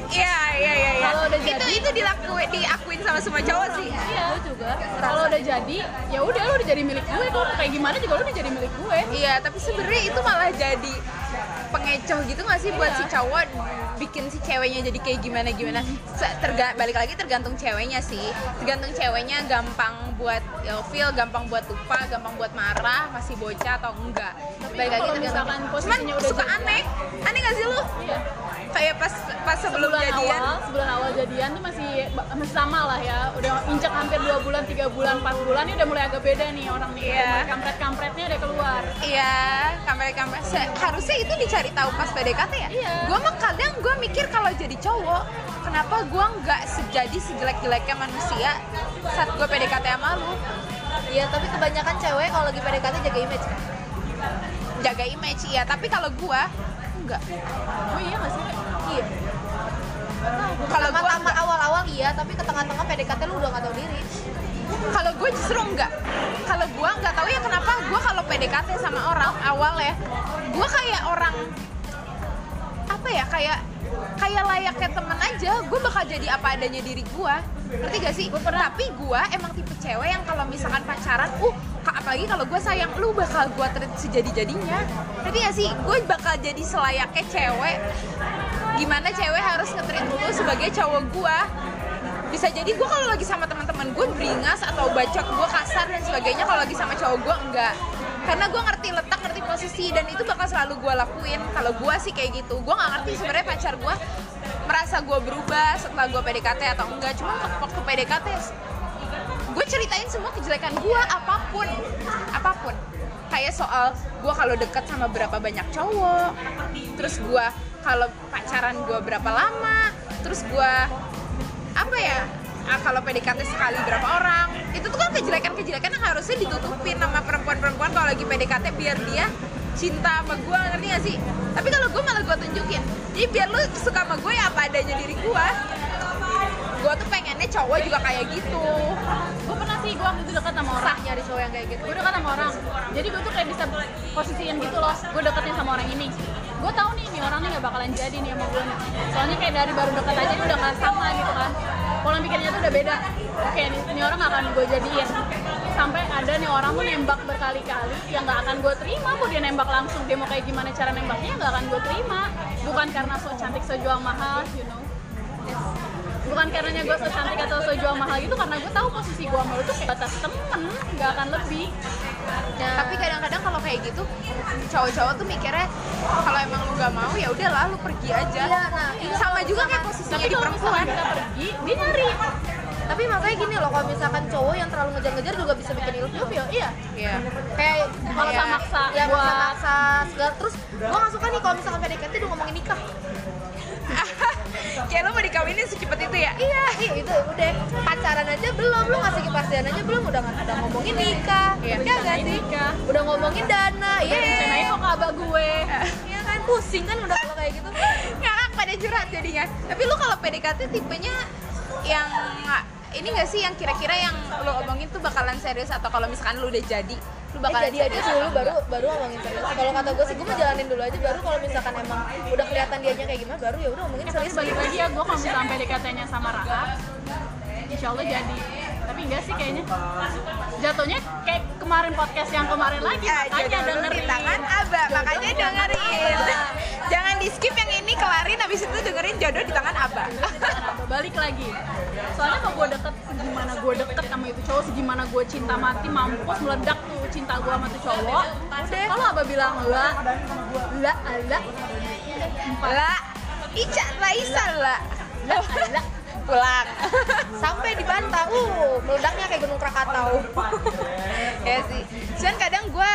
Iya iya iya iya. Kalau udah itu jadi- itu dilakuin diakuin sama semua cowok sih. Iya gue juga. Kalau udah jadi ya udah lu udah jadi milik gue tuh kayak gimana juga lu udah jadi milik gue. Iya, tapi sebenarnya itu malah jadi pengecoh gitu gak sih buat Iya. si cowok bikin si ceweknya jadi kayak gimana gimana. Terga balik lagi tergantung ceweknya sih. Tergantung ceweknya gampang buat feel, gampang buat lupa, gampang buat marah, masih bocah atau enggak. Balik lagi tergantung. Cuman suka aneh. Aneh gak sih lu? iya Kayak pas pas sebelum sebulan jadian. awal sebulan awal jadian tuh masih masih sama lah ya udah injak hampir dua bulan tiga bulan empat bulan ini udah mulai agak beda nih orang nih Iya. kampret kampretnya udah keluar Iya, kamera-kamera. Se- Harusnya itu dicari tahu pas PDKT ya. Iya. Gue mah kadang gue mikir kalau jadi cowok, kenapa gue nggak sejadi sejelek-jeleknya manusia saat gue PDKT sama lu? iya tapi kebanyakan cewek kalau lagi PDKT jaga image kan Jaga image, iya. Tapi kalau gue enggak. oh iya nggak sih iya. Kalau gue Pertama-tama awal-awal iya tapi ke tengah-tengah PDKT lu udah gak tau diri. Kalau gue justru enggak. Kalau gue nggak tahu ya kenapa gue kalau PDKT sama orang awal ya, gue kayak orang apa ya kayak kayak layaknya temen aja gue bakal jadi apa adanya diri gue ngerti gak sih? Tapi gue emang tipe cewek yang kalau misalkan pacaran uh apalagi kalau gue sayang lu bakal gue treat sejadi jadinya ngerti gak sih? Gue bakal jadi selayaknya cewek gimana cewek harus ngetreat lu sebagai cowok gue bisa jadi gue kalau lagi sama teman-teman gue beringas atau bacot gue kasar dan sebagainya. Kalau lagi sama cowok gue enggak. Karena gue ngerti letak ngerti posisi dan itu bakal selalu gue lakuin. Kalau gue sih kayak gitu. Gue nggak ngerti sebenarnya pacar gue merasa gue berubah setelah gue PDKT atau enggak. Cuma waktu PDKT gue ceritain semua kejelekan gue apa pun. Apa pun kayak soal gue kalau deket sama berapa banyak cowok terus gue kalau pacaran gue berapa lama terus gue apa ya ah, kalau PDKT sekali berapa orang itu tuh kan kejelekan-kejelekan yang harusnya ditutupin sama perempuan-perempuan kalau lagi PDKT biar dia cinta sama gue ngerti gak sih? Tapi kalau gue malah gue tunjukin jadi biar lu suka sama gue ya apa adanya diri gue gue tuh pengennya cowok juga kayak gitu. Gue pernah sih gue waktu itu dekat sama orang. Sah nyari cowok yang kayak gitu. Gue dekat sama orang. Jadi gue tuh kayak bisa posisiin gitu loh. Gue deketin sama orang ini. Gue tahu nih nih orang nih gak bakalan jadi nih sama gue nih. Soalnya kayak dari baru deket aja ini udah gak sama gitu kan. Pola pikirnya tuh udah beda. Oke nih, ini orang gak akan gue jadiin. Sampai ada nih orang tuh nembak berkali-kali yang gak akan gue terima. Mau dia nembak langsung? Dia mau kayak gimana cara nembaknya gak akan gue terima. Bukan karena so cantik so jual mahal you know bukan karenanya gue so cantik atau so jual mahal gitu karena gue tahu posisi gue sama lu tuh kayak batas temen nggak akan lebih. Nah, tapi kadang-kadang kalau kayak gitu cowok-cowok tuh mikirnya kalau emang lu gak mau ya udahlah lu pergi aja. Iya, nah, iya, sama juga kayak posisinya tapi di perempuan. kita pergi dia nyari. Tapi makanya gini loh kalau misalkan cowok yang terlalu ngejar-ngejar juga bisa bikin ilfil Ilfil, iya. Iya. kayak maksa-maksa ya buat maksa-maksa segala. Terus gue gak suka nih kalau misalkan PDKT udah ngomongin nikah kayak lu mau dikawinin secepat itu ya? Iya iya itu udah. Pacaran aja belum lu ngasih kepastian aja belum udah udah ngomongin nikah. Iya. iya gak sih? nikah. udah ngomongin dana iya. Rencanain kok ke abah gue? Iya kan pusing kan udah kalau kayak gitu. Ngakak pada curhat jadinya. Tapi lu kalau PDKT tipenya yang ini gak sih yang kira-kira yang lo omongin tuh bakalan serius atau kalau misalkan lo udah jadi lo bakalan Eh, jadi aja dulu baru baru ngomongin serius. Kalau kata gue sih gue mau jalanin dulu aja. Baru kalau misalkan emang udah kelihatan dianya kayak gimana baru ya udah ngomongin Eh, tapi serius. balik lagi ya gue kalau misalnya PDKT-nya sama Raka Insya Allah jadi. Tapi enggak sih kayaknya. Jatuhnya kayak kemarin podcast yang kemarin lagi makanya dengerin. tangan Aba, makanya dengerin. Jangan di skip yang ini kelarin habis itu dengerin jodoh di tangan Aba. Kenapa? balik lagi. Soalnya kalau gue deket segimana gue deket sama itu cowok segimana gue cinta mati mampus meledak cinta gue sama tuh cowok udah kalau abah bilang la la la empat lah, Ica Raisa lah. la la Pulang. sampai dibantah uh meledaknya kayak gunung krakatau ya sih. Cuman kadang gue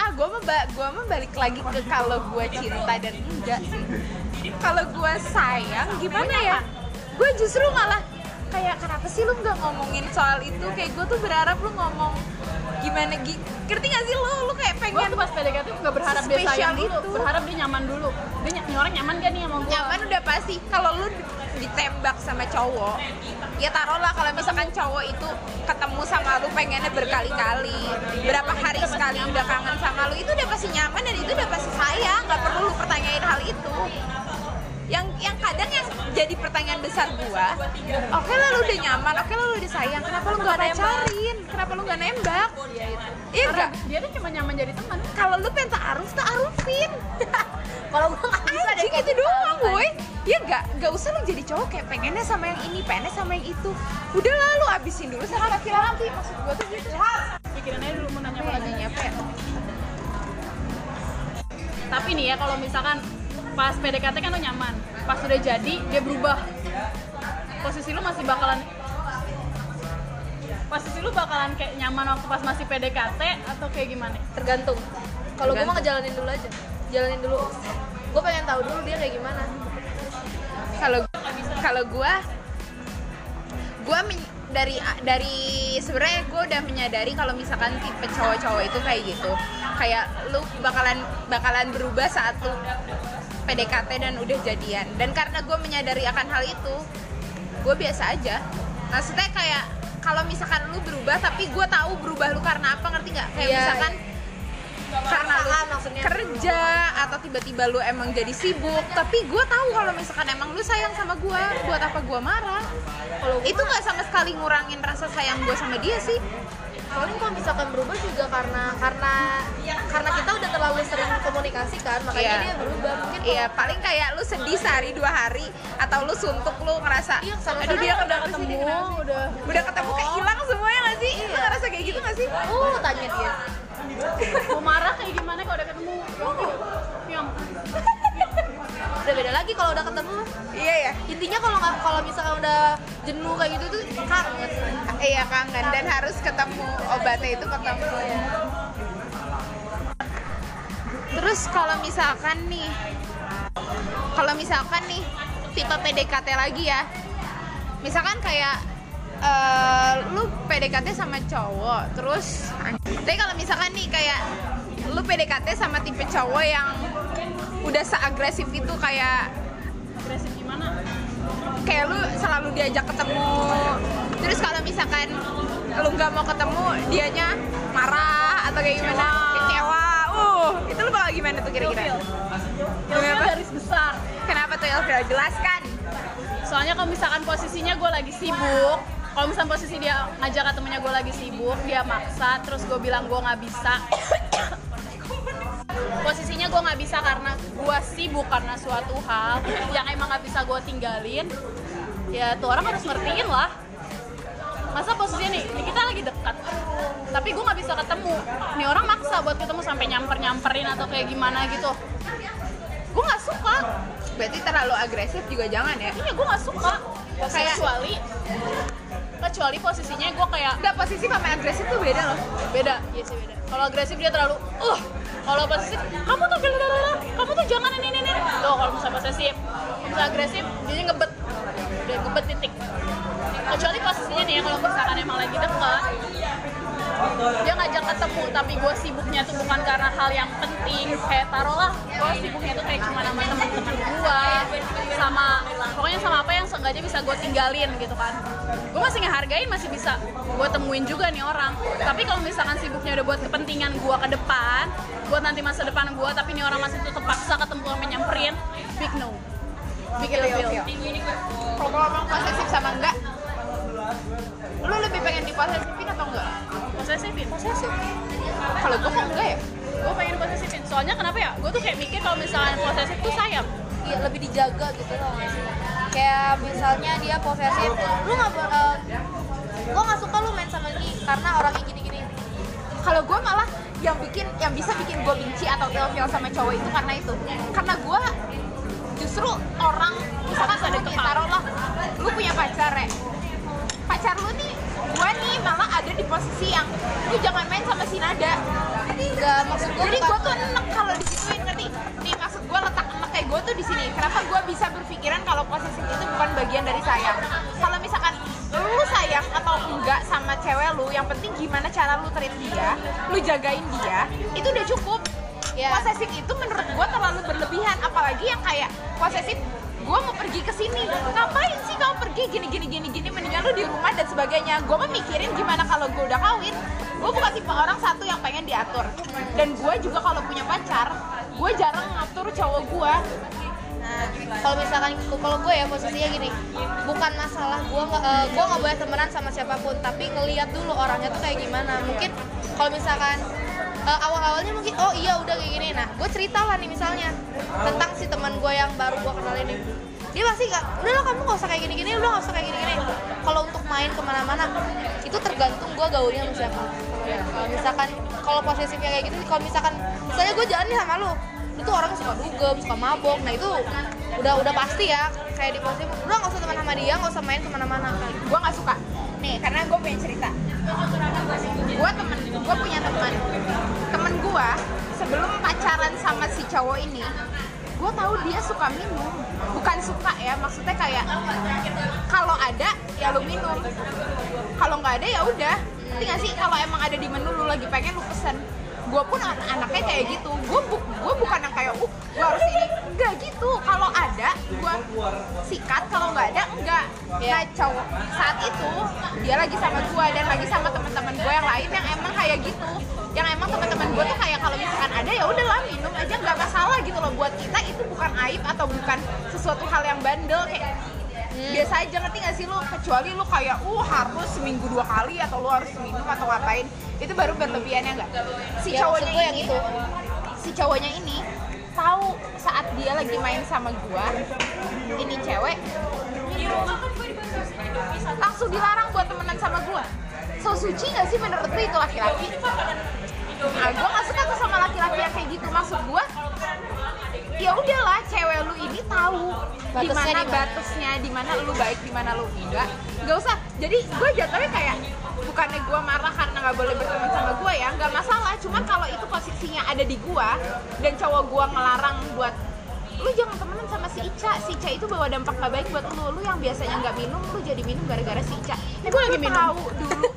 ah gue mah gua mah balik lagi ke kalau gue cinta dan enggak sih. Kalau gue sayang gimana ya? Gue justru malah kayak kenapa sih lu nggak ngomongin soal itu? Kayak gue tuh berharap lu ngomong gimana gi ngerti gak sih lu? Lu kayak pengen tuh pas PDKT tuh gak berharap dia sayang dulu. itu. berharap dia nyaman dulu. Dia ny- orang nyaman gak nih sama gue nyaman udah pasti. Kalau lu ditembak sama cowok ya taruhlah kalau misalkan cowok itu ketemu sama lu pengennya berkali-kali berapa hari sekali udah kangen sama lu itu udah pasti nyaman dan itu udah pasti sayang. Nggak perlu lu pertanyain hal itu yang yang kadang yang jadi pertanyaan besar gua oke lah lu udah nyaman oke lah lu udah sayang kenapa lu nggak pacarin? Kenapa lu nggak nembak? Iya karena enggak dia tuh cuma nyaman jadi teman. Kalau lu pengen ta'aruf ta'arufin. Kalau gue nggak bisa deh itu gitu doang boy. Ya gak, gak usah lu jadi cowok kayak pengennya sama yang ini, pengennya sama yang itu. Udah lah lu abisin dulu sama laki-laki Maksud gua tuh gitu. Pikirin aja dulu mau nanya apa lagi. apa ya? tapi nih ya kalau misalkan pas PDKT kan lo nyaman. Pas udah jadi dia berubah. Posisi lu masih bakalan posisi lu bakalan kayak nyaman waktu pas masih PDKT atau kayak gimana? Tergantung. Kalau gue mah Tergantung. ngejalanin dulu aja. Jalanin dulu. Gue pengen tahu dulu dia kayak gimana. Kalau kalau Gua men- dari dari sebenarnya gue udah menyadari kalau misalkan tipe cowok-cowok itu kayak gitu. Kayak lu bakalan bakalan berubah saat lu PDKT dan udah jadian. Dan karena gue menyadari akan hal itu gue biasa aja. Maksudnya kayak kalau misalkan lu berubah tapi gue tahu berubah lu karena apa ngerti nggak? Kayak Iya. misalkan karena lu maksudnya. kerja atau tiba-tiba lu emang jadi sibuk tapi gue tahu kalau misalkan emang lu sayang sama gue buat apa gue marah? Itu nggak sama sekali ngurangin rasa sayang gue sama dia sih paling kalau misalkan berubah juga karena karena karena kita udah terlalu sering komunikasi kan makanya Iya. dia berubah mungkin Iya paling kayak lu sedih sehari dua hari atau lu suntuk lu ngerasa Iya, sama-sama aduh dia udah ketemu sih?" udah udah ketemu kayak hilang semuanya gak sih? Lu ngerasa kayak gitu gak sih? uh tanya dia mau marah kayak gimana kalau udah ketemu yang udah beda lagi kalau udah ketemu Iya ya. intinya kalau nggak kalau misalkan udah jenuh kayak gitu tuh kangen Iya kangen dan harus ketemu obatnya itu ketemu ya. Terus kalau misalkan nih, kalau misalkan nih tipe PDKT lagi ya, misalkan kayak eh, lu PDKT sama cowok, terus tapi kalau misalkan nih kayak lu PDKT sama tipe cowok yang udah seagresif itu kayak agresif gimana? kayak lu selalu diajak ketemu. Terus kalau misalkan lu nggak mau ketemu dianya marah atau kayak gimana? Kecewa. Uh itu lu bakal gimana tuh kira-kira? Ilfil. Kenapa? garis besar. Kenapa tuh Elvira jelaskan. Soalnya kalau misalkan posisinya gue lagi sibuk kalau misalkan posisi dia ngajak ketemunya gue lagi sibuk dia maksa terus gue bilang gue nggak bisa posisinya gue nggak bisa karena gue sibuk karena suatu hal yang emang nggak bisa gue tinggalin. Ya tuh orang harus ngertiin lah. Masa posisinya nih, nih kita lagi dekat. Tapi gue nggak bisa ketemu. Nih orang maksa buat ketemu sampai nyamper nyamperin atau kayak gimana gitu. Gue nggak suka. Berarti terlalu agresif juga jangan ya? Iya gue nggak suka. Kayak- kecuali kecuali posisinya gue kayak nggak posisi sama agresif tuh beda loh. Beda iya sih beda. Kalau agresif dia terlalu uh kalau posesif kamu tuh blablabla, kamu tuh jangan ini ini ini. Tuh kalau misalnya posesif misalnya agresif dia ngebet. Udah ngebet titik. Kecuali posisinya nih ya kalau misalkan emang lagi deket dia ngajak ketemu tapi gue sibuknya tuh bukan karena hal yang penting. Kayak taruhlah gue sibuknya tuh kayak cuma sama teman-teman gue sama pokoknya sama apa yang seenggaknya bisa gue tinggalin gitu kan. Gue masih ngehargain masih bisa gue temuin juga nih orang. Tapi kalau misalkan sibuknya udah buat kepentingan gue ke depan buat nanti masa depan gue tapi nih orang masih tetap paksa ketemu sama nyamperin big no. Big oke. Kalau ngomong posesif sama enggak, lu lebih pengen diposesifin atau enggak? Posesifin posesif. Kalau gue kok enggak ya? gue pengen posesifin soalnya kenapa ya? Gue tuh kayak mikir kalau misalnya posesif tuh sayang iya lebih dijaga gitu loh. Kayak misalnya dia posesif lu nggak ber- eh, gua nggak suka lu main sama ini karena orangnya gini-gini. Kalau gue malah yang bikin yang bisa bikin gue benci atau ilfeel sama cowok itu karena itu. Karena gue justru orang misalkan ada nih taruhlah lu punya pacar ya. Pacar lu nih gue nih malah ada di posisi yang lu jangan main sama si Nada. Maksud gua jadi gue tuh enek kalau disituin ngerti? Nih maksud gue letak enek kayak gue tuh di sini. Kenapa gue bisa berpikiran kalau posesif itu bukan bagian dari sayang kalau misalkan lu sayang atau enggak sama cewek lu yang penting gimana cara lu treat dia lu jagain dia itu udah cukup. Ya. posesif itu menurut gue terlalu berlebihan. Apalagi yang kayak posesif gue mau pergi ke sini. Ngapain pergi gini gini gini gini mendingan lu di rumah dan sebagainya gue mah mikirin gimana kalau gue udah kawin gue bukan tipe orang satu yang pengen diatur dan gue juga kalau punya pacar gue jarang ngatur cowok gue Nah, kalau misalkan kalau gue ya posisinya gini, bukan masalah gue nggak eh, gue nggak boleh temenan sama siapa pun, tapi ngelihat dulu orangnya tuh kayak gimana. Mungkin kalau misalkan eh, awal-awalnya mungkin oh iya udah kayak gini. Nah, gue cerita lah nih misalnya tentang si teman gue yang baru gue kenal ini. Dia pasti nggak, udah lo kamu nggak usah kayak gini-gini, udah nggak usah kayak gini-gini. Kalau untuk main ke mana-mana, itu tergantung gue gaulnya sama siapa. Kalau misalkan kalau posisinya kayak gitu, kalau misalkan misalnya gue jalan nih sama lu, itu orang suka dugem, suka mabok, nah itu udah udah pasti ya kayak di posisi udah nggak usah teman sama dia, nggak usah main ke mana-mana. Gue nggak suka. Nih karena gue pengen cerita. Gue temen gue punya teman. Temen gue sebelum pacaran sama si cowok ini gue tahu dia suka minum. Bukan suka ya maksudnya kayak kalau ada ya lu minum. Kalau nggak ada ya udah. Ngerti nggak sih? Kalau emang ada di menu lu lagi pengen lu pesen. Gue pun an- anaknya kayak gitu. Gue bu gue bukan yang kayak uh gue harus ini. Enggak gitu. Kalau ada gue sikat. Kalau nggak ada enggak nah cowok saat itu dia lagi sama gue dan lagi sama teman-teman gue yang lain yang emang kayak gitu. Yang emang teman-teman gue tuh kayak kalau misalkan ada ya udahlah minum aja. Nggak atau bukan sesuatu hal yang bandel kayak biasa aja ngerti gak sih lu? Kecuali lu kayak uh harus seminggu dua kali atau lu harus minum atau ngapain. Itu baru berlebihannya enggak si Ya, cowoknya gue yang ini itu. si cowoknya ini tahu saat dia lagi main sama gua ini cewek langsung dilarang buat temenan sama gua. So suci gak sih menurut lu itu laki-laki? Nah gua gak suka tuh sama laki-laki yang kayak gitu. Maksud gua ya udahlah cewek lu ini tahu di Batasnya mana di mana. batasnya di mana lu baik di mana lu enggak nggak usah. Jadi gue jatuhnya kayak bukannya gue marah karena nggak boleh berteman sama gue ya nggak masalah. Cuman kalau itu posisinya ada di gue dan cowok gue ngelarang buat lu jangan temenan sama si Ica. Si Ica itu bawa dampak nggak baik buat lu. Lu yang biasanya nggak minum lu jadi minum gara-gara si Ica. Ini gue lagi minum. tahu dulu.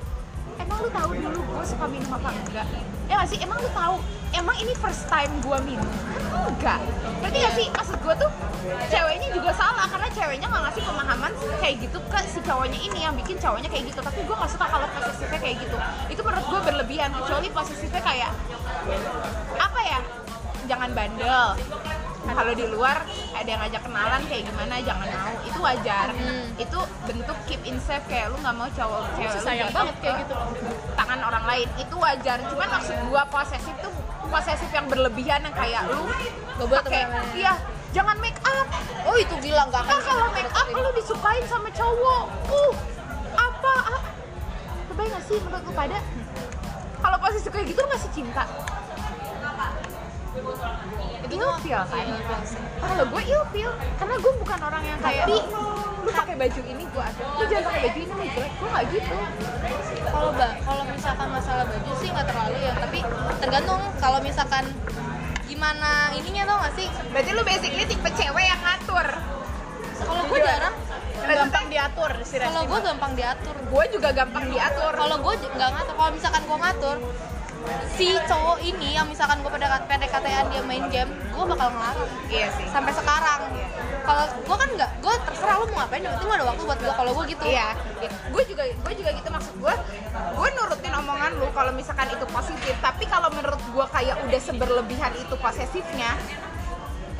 Emang lu tahu dulu gue suka minum apa enggak ya nggak sih? Emang lu tahu emang ini first time gue minum? Kan enggak. Berarti nggak sih? Maksud gue tuh ceweknya juga salah karena ceweknya nggak ngasih pemahaman kayak gitu ke si cowoknya ini yang bikin cowoknya kayak gitu. Tapi gue nggak suka kalau posesifnya kayak gitu. Itu menurut gue berlebihan kecuali posesifnya kayak apa ya? Jangan bandel kalau di luar ada yang ngajak kenalan kayak gimana jangan mau. Itu wajar. Itu bentuk keep in safe kayak lu nggak mau cowok cewek lu sayang banget kayak gitu. tangan orang lain. Itu wajar. Cuman maksud gua posesif tuh posesif yang berlebihan yang kayak lu pakai iya jangan make up. Oh itu bilang gak akan kan kalau make up lu disukain sama cowok. Uh apa ah. kebayang gak sih menurut lu pada? Kalau posisi kayak gitu lu masih cinta ilfeel kan? Iya, kalau gue ilfeel karena gue bukan orang yang kayak Tapi- lu pakai baju ini gue ada. Lu jangan pakai baju ini lu jelek gue nggak gitu. Kalau kalau misalkan masalah baju sih nggak terlalu ya tapi tergantung kalau misalkan gimana ininya tau gak sih? Berarti lu basically tipe cewek yang ngatur. Kalau gue jarang. Gampang diatur si Resti kalau gue gampang diatur. Gue juga gampang diatur. Kalau gue nggak ngatur kalau misalkan gue ngatur si cowok ini yang misalkan gue pada PDKT-an dia main game gue bakal ngelarang. Iya sih. Sampai sekarang. Kalau gue kan nggak gue terserah lo mau ngapain yang penting lo ada waktu buat gue kalau gue gitu. Iya, gue juga gue juga gitu maksud gue, gue nurutin omongan lu kalau misalkan itu positif. Tapi kalau menurut gue kayak udah seberlebihan itu posesifnya,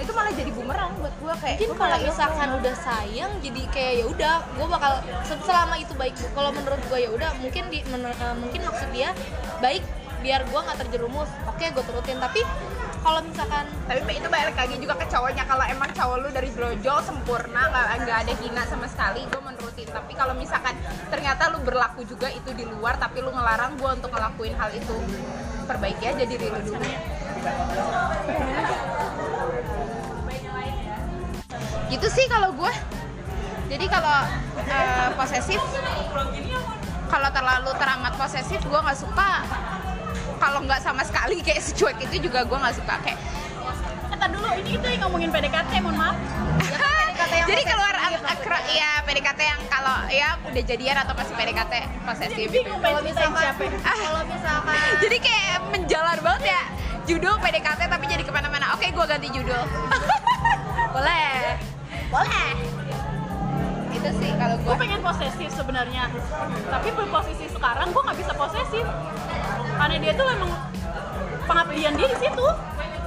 itu malah jadi bumerang buat gue kayak. mungkin kalau misalkan ilfil. udah sayang jadi kayak ya udah gue bakal se- selama itu baik kalau menurut gue ya udah mungkin di eh, mungkin maksud dia baik biar gue nggak terjerumus. Oke gue turutin. Tapi kalau misalkan tapi itu balik lagi juga ke cowoknya. Kalau emang cowok lu dari brojol sempurna nggak ada hina sama sekali gue menurutin tapi kalau misalkan ternyata lu berlaku juga itu di luar tapi lu ngelarang gue untuk ngelakuin hal itu perbaiki aja diri lu dulu. Gitu sih kalau gue jadi kalau eh, posesif kalau terlalu teramat posesif gue nggak suka kalau nggak sama sekali kayak secuek itu juga gue nggak suka kayak Kata dulu ini kita yang ngomongin PDKT, mohon maaf. PDKT yang jadi keluar gitu. akra ya PDKT yang kalau ya udah jadian atau masih PDKT posesif Jadi gitu. bingung kalau ceritain misalkan ya. kalau misalkan jadi kayak menjalar banget ya judul PDKT tapi jadi ke mana-mana oke gue ganti judul boleh boleh itu sih kalau gue gue pengen posesif sebenarnya tapi berposisi sekarang gue nggak bisa posesif karena dia tuh emang pengabdian dia di situ.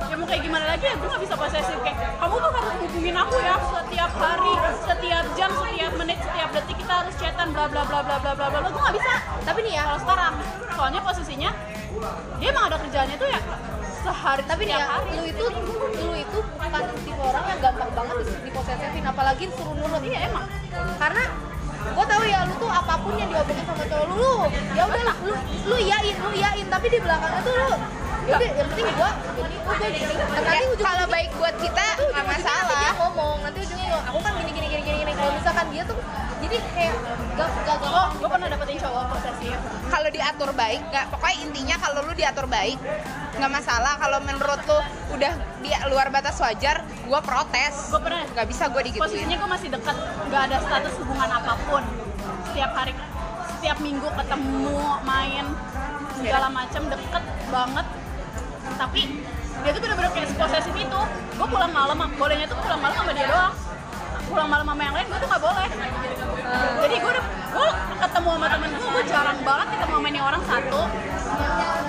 Ya mau kayak gimana lagi ya gue nggak bisa posesif kayak kamu tuh harus hubungin aku ya setiap hari setiap jam setiap menit setiap detik kita harus chatan bla bla bla bla bla bla bla. Gue nggak bisa. Tapi nih ya. Kalau sekarang. Soalnya posisinya dia emang ada kerjaannya tuh ya sehari tapi nih ya hari. lu itu lu itu bukan tipe orang yang gampang banget di- diposesifin apalagi suruh nurut iya emang. Karena gue tahu ya lu tuh apa pun yang diomongin sama cowok lu, lu ya udah lu, lu iyain lu iyain tapi di belakangnya tuh lu ya yang penting gua gini gua gini nanti ujung kalau baik buat kita nggak ujung-ujungnya nanti dia masalah ngomong nanti ujungnya aku kan gini gini gini, gini. kalau misalkan dia tuh jadi kayak gak gak gak oh gue pernah dapetin cowok posesif kalau diatur baik nggak pokoknya intinya kalau lu diatur baik nggak masalah. Kalau menurut lu udah di luar batas wajar gue protes. Gue pernah nggak bisa gue digituin. posisinya gue masih dekat nggak ada status hubungan apa pun. Setiap hari setiap minggu ketemu main segala macam deket banget. Tapi dia tuh bener-bener kayak posesif itu. Gue pulang malam bolehnya tuh pulang malam sama dia doang. Pulang malam sama yang lain gue tuh nggak boleh jadi gue udah gue ketemu sama temen gue gue jarang banget ketemu sama ini orang satu.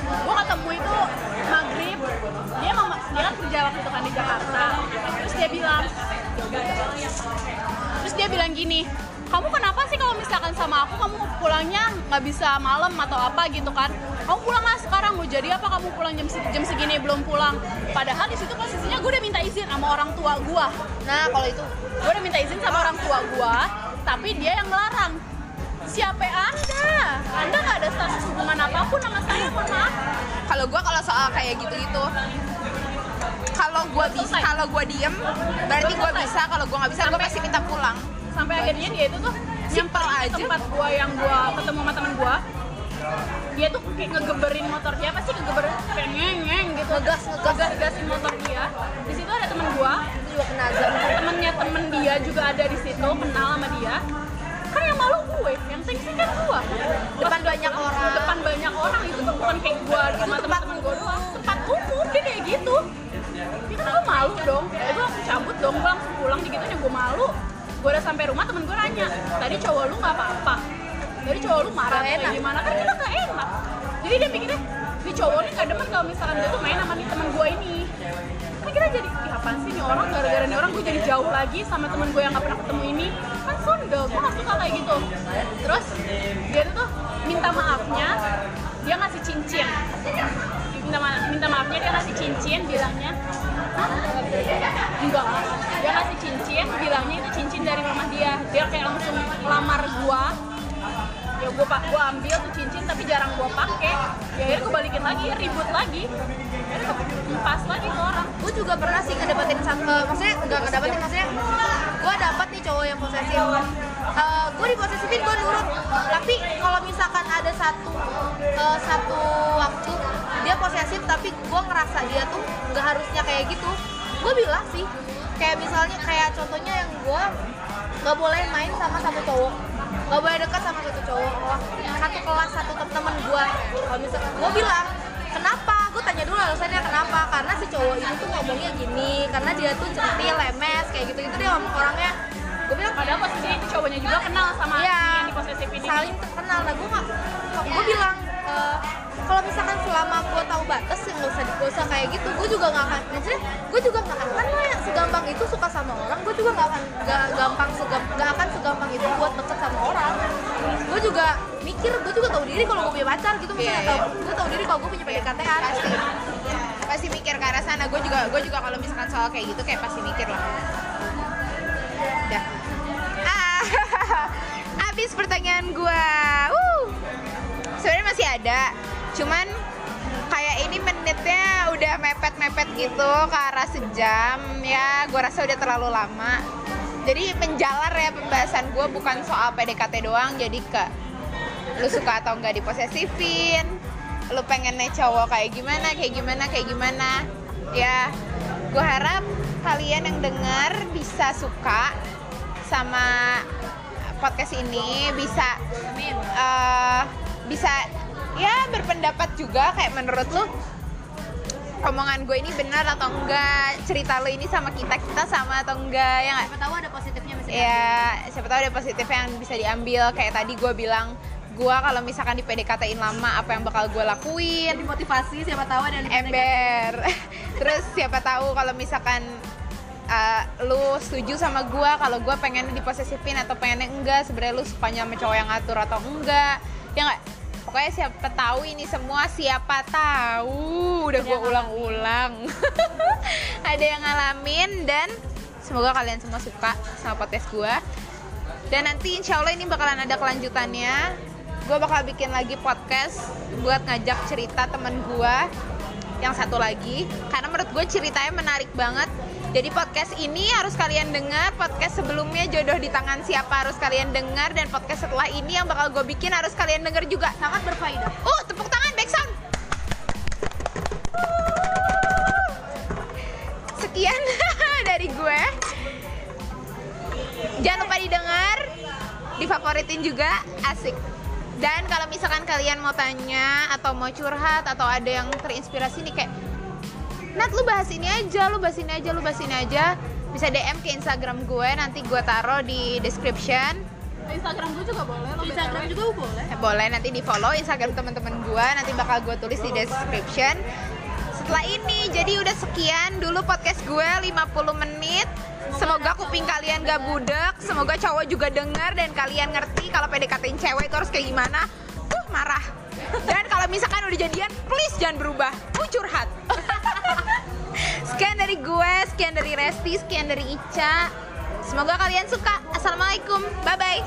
Gue ketemu itu maghrib. Dia emang dia kan kerja waktu itu kan di Jakarta. Terus dia bilang terus dia bilang gini kamu kenapa sih kalau misalkan sama aku kamu pulangnya nggak bisa malam atau apa gitu kan? Kamu pulang lah sekarang mau jadi apa? Kamu pulang jam jam segini belum pulang. Padahal di situ posisinya gue udah minta izin sama orang tua gue nah kalau itu. Gue udah minta izin sama orang tua gue tapi dia yang melarang siapa anda? Anda nggak ada status hubungan apa pun sama saya mohon maaf. Kalau gue kalau soal kayak gitu-gitu kalau gue bisa kalau gue diem berarti gue bisa. Kalau gue nggak bisa gue pasti minta pulang. sampai akhirnya dia itu tuh Simpel aja. tempat gua yang gua ketemu sama temen gua dia tuh kayak ngegeberin motor dia pasti ngegeberin? Kayak ngeng gitu. Ngegas, ngegas. ngegas gasin motor dia. Di situ ada temen gua itu juga kena azab temennya temen dia juga ada di situ kenal sama dia. Kan yang malu gue yang tensi kan gua. Depan banyak orang. depan banyak orang itu tuh bukan kayak gua sama teman-teman gua doang. Tempat umum dia kayak gitu. Ya kan gua malu dong. Ya gua langsung cabut dong gua langsung pulang. Digitunya gua malu. Gua udah sampai rumah temen gua nanya tadi cowok lu nggak apa-apa? Tadi cowok lu marah Nggak kayak enak. gimana? Kan kita nggak enak. Jadi dia pikirnya di cowok ini nggak demen kalau misalkan dia tuh main sama nih temen gua ini kita jadi apaan sih nih orang? Gara-gara nih orang gue jadi jauh lagi sama temen gue yang gak pernah ketemu ini. Kan sonde gue gak suka kayak gitu. Terus dia tuh minta maafnya dia ngasih cincin. Minta, ma- minta maafnya dia ngasih cincin bilangnya "Hah? enggak. Dia ngasih cincin bilangnya itu cincin dari mama dia. Dia kayak langsung lamar gua. Ya gua pak gua ambil tuh cincin tapi jarang gua pakai. Ya akhirnya gua balikin lagi ribut lagi pas lagi ke orang. Gue juga pernah sih ngedapetin satu eh, maksudnya nggak ngedapetin maksudnya gue dapet nih cowok yang posesif. Uh, gue diposesifin gue nurut. Tapi kalau misalkan ada satu eh, satu waktu dia posesif tapi gue ngerasa dia tuh nggak harusnya kayak gitu gue bilang sih kayak misalnya kayak contohnya yang gue nggak boleh main sama satu cowok. Nggak boleh dekat sama satu cowok. Satu kelas satu teman gue kalau misalkan gue bilang kenapa? Gue tanya dulu alasannya kenapa? Karena si cowok itu tuh ngomongnya gini karena dia tuh centil lemes kayak gitu gitu dia orangnya gue bilang padahal posisi cowoknya juga kenal sama si yang diposesifin ini. saling kenal nah gue nggak gue bilang eh, kalau misalkan selama gue tahu batas ya nggak usah kayak gitu gue juga nggak akan maksudnya gue juga nggak akan lah yang segampang itu suka sama orang. Gue juga nggak akan nggak gampang segam nggak akan segampang itu buat deket sama orang. Gue juga mikir gue juga tahu diri kalau gue punya pacar gitu maksudnya Iya, tahu? gue tahu diri kalau gue punya PDKT pasti. Pasti mikir ke arah sana. Gue juga gue juga kalau misalkan soal kayak gitu kayak pasti mikir lah. Udah. Ah habis pertanyaan gue uh. Sebenarnya masih ada cuman kayak ini menitnya udah mepet-mepet gitu ke arah sejam. Ya gue rasa udah terlalu lama. Jadi menjalar ya pembahasan gue bukan soal PDKT doang jadi ke lu suka atau enggak diposesifin? Lu pengennya cowok kayak gimana kayak gimana kayak gimana? Ya gue harap kalian yang dengar bisa suka sama podcast ini bisa eh, bisa ya berpendapat juga. Kayak menurut lu omongan gue ini benar atau enggak? Cerita lu ini sama kita kita sama atau enggak? Ya nggak? Siapa tahu ada positifnya misalnya ya siapa tahu ada positif yang bisa diambil. Kayak tadi gue bilang gue kalau misalkan di PDKT-in lama apa yang bakal gue lakuin? Motivasi siapa tahu ada yang ember. Terus siapa tahu kalau misalkan uh, lu setuju sama gue kalau gue pengen diposesifin atau pengennya enggak sebenarnya lu sukanya sama cowok yang ngatur atau enggak. Ya nggak pokoknya siapa tahu ini semua siapa tahu. Udah gue ulang-ulang. Ada yang ngalamin dan semoga kalian semua suka sama podcast gue dan nanti insya Allah ini bakalan ada kelanjutannya gue bakal bikin lagi podcast buat ngajak cerita temen gue yang satu lagi. Karena menurut gue ceritanya menarik banget. Jadi podcast ini harus kalian dengar podcast sebelumnya jodoh di tangan siapa harus kalian dengar dan podcast setelah ini yang bakal gue bikin harus kalian dengar juga. Sangat berfaedah. Uh tepuk tangan back sekian dari gue jangan lupa didengar difavoritin juga asik dan kalau misalkan kalian mau tanya atau mau curhat atau ada yang terinspirasi nih kayak Nat lu bahas ini aja, lu bahas ini aja, lu bahas ini aja bisa DM ke Instagram gue nanti gue taruh di description. Instagram gue juga boleh lo Instagram juga boleh. Eh, boleh nanti di follow Instagram teman-teman gue nanti bakal gue tulis di description setelah ini. Jadi udah sekian dulu podcast gue 50 menit. Semoga kuping kalian gak budek semoga cowok juga denger dan kalian ngerti kalau PDKT cewek itu harus kayak gimana. Uh marah. Dan kalau misalkan udah jadian please jangan berubah. Uh curhat. Sekian dari gue sekian dari Resti sekian dari Ica. Semoga kalian suka. Assalamualaikum. Bye bye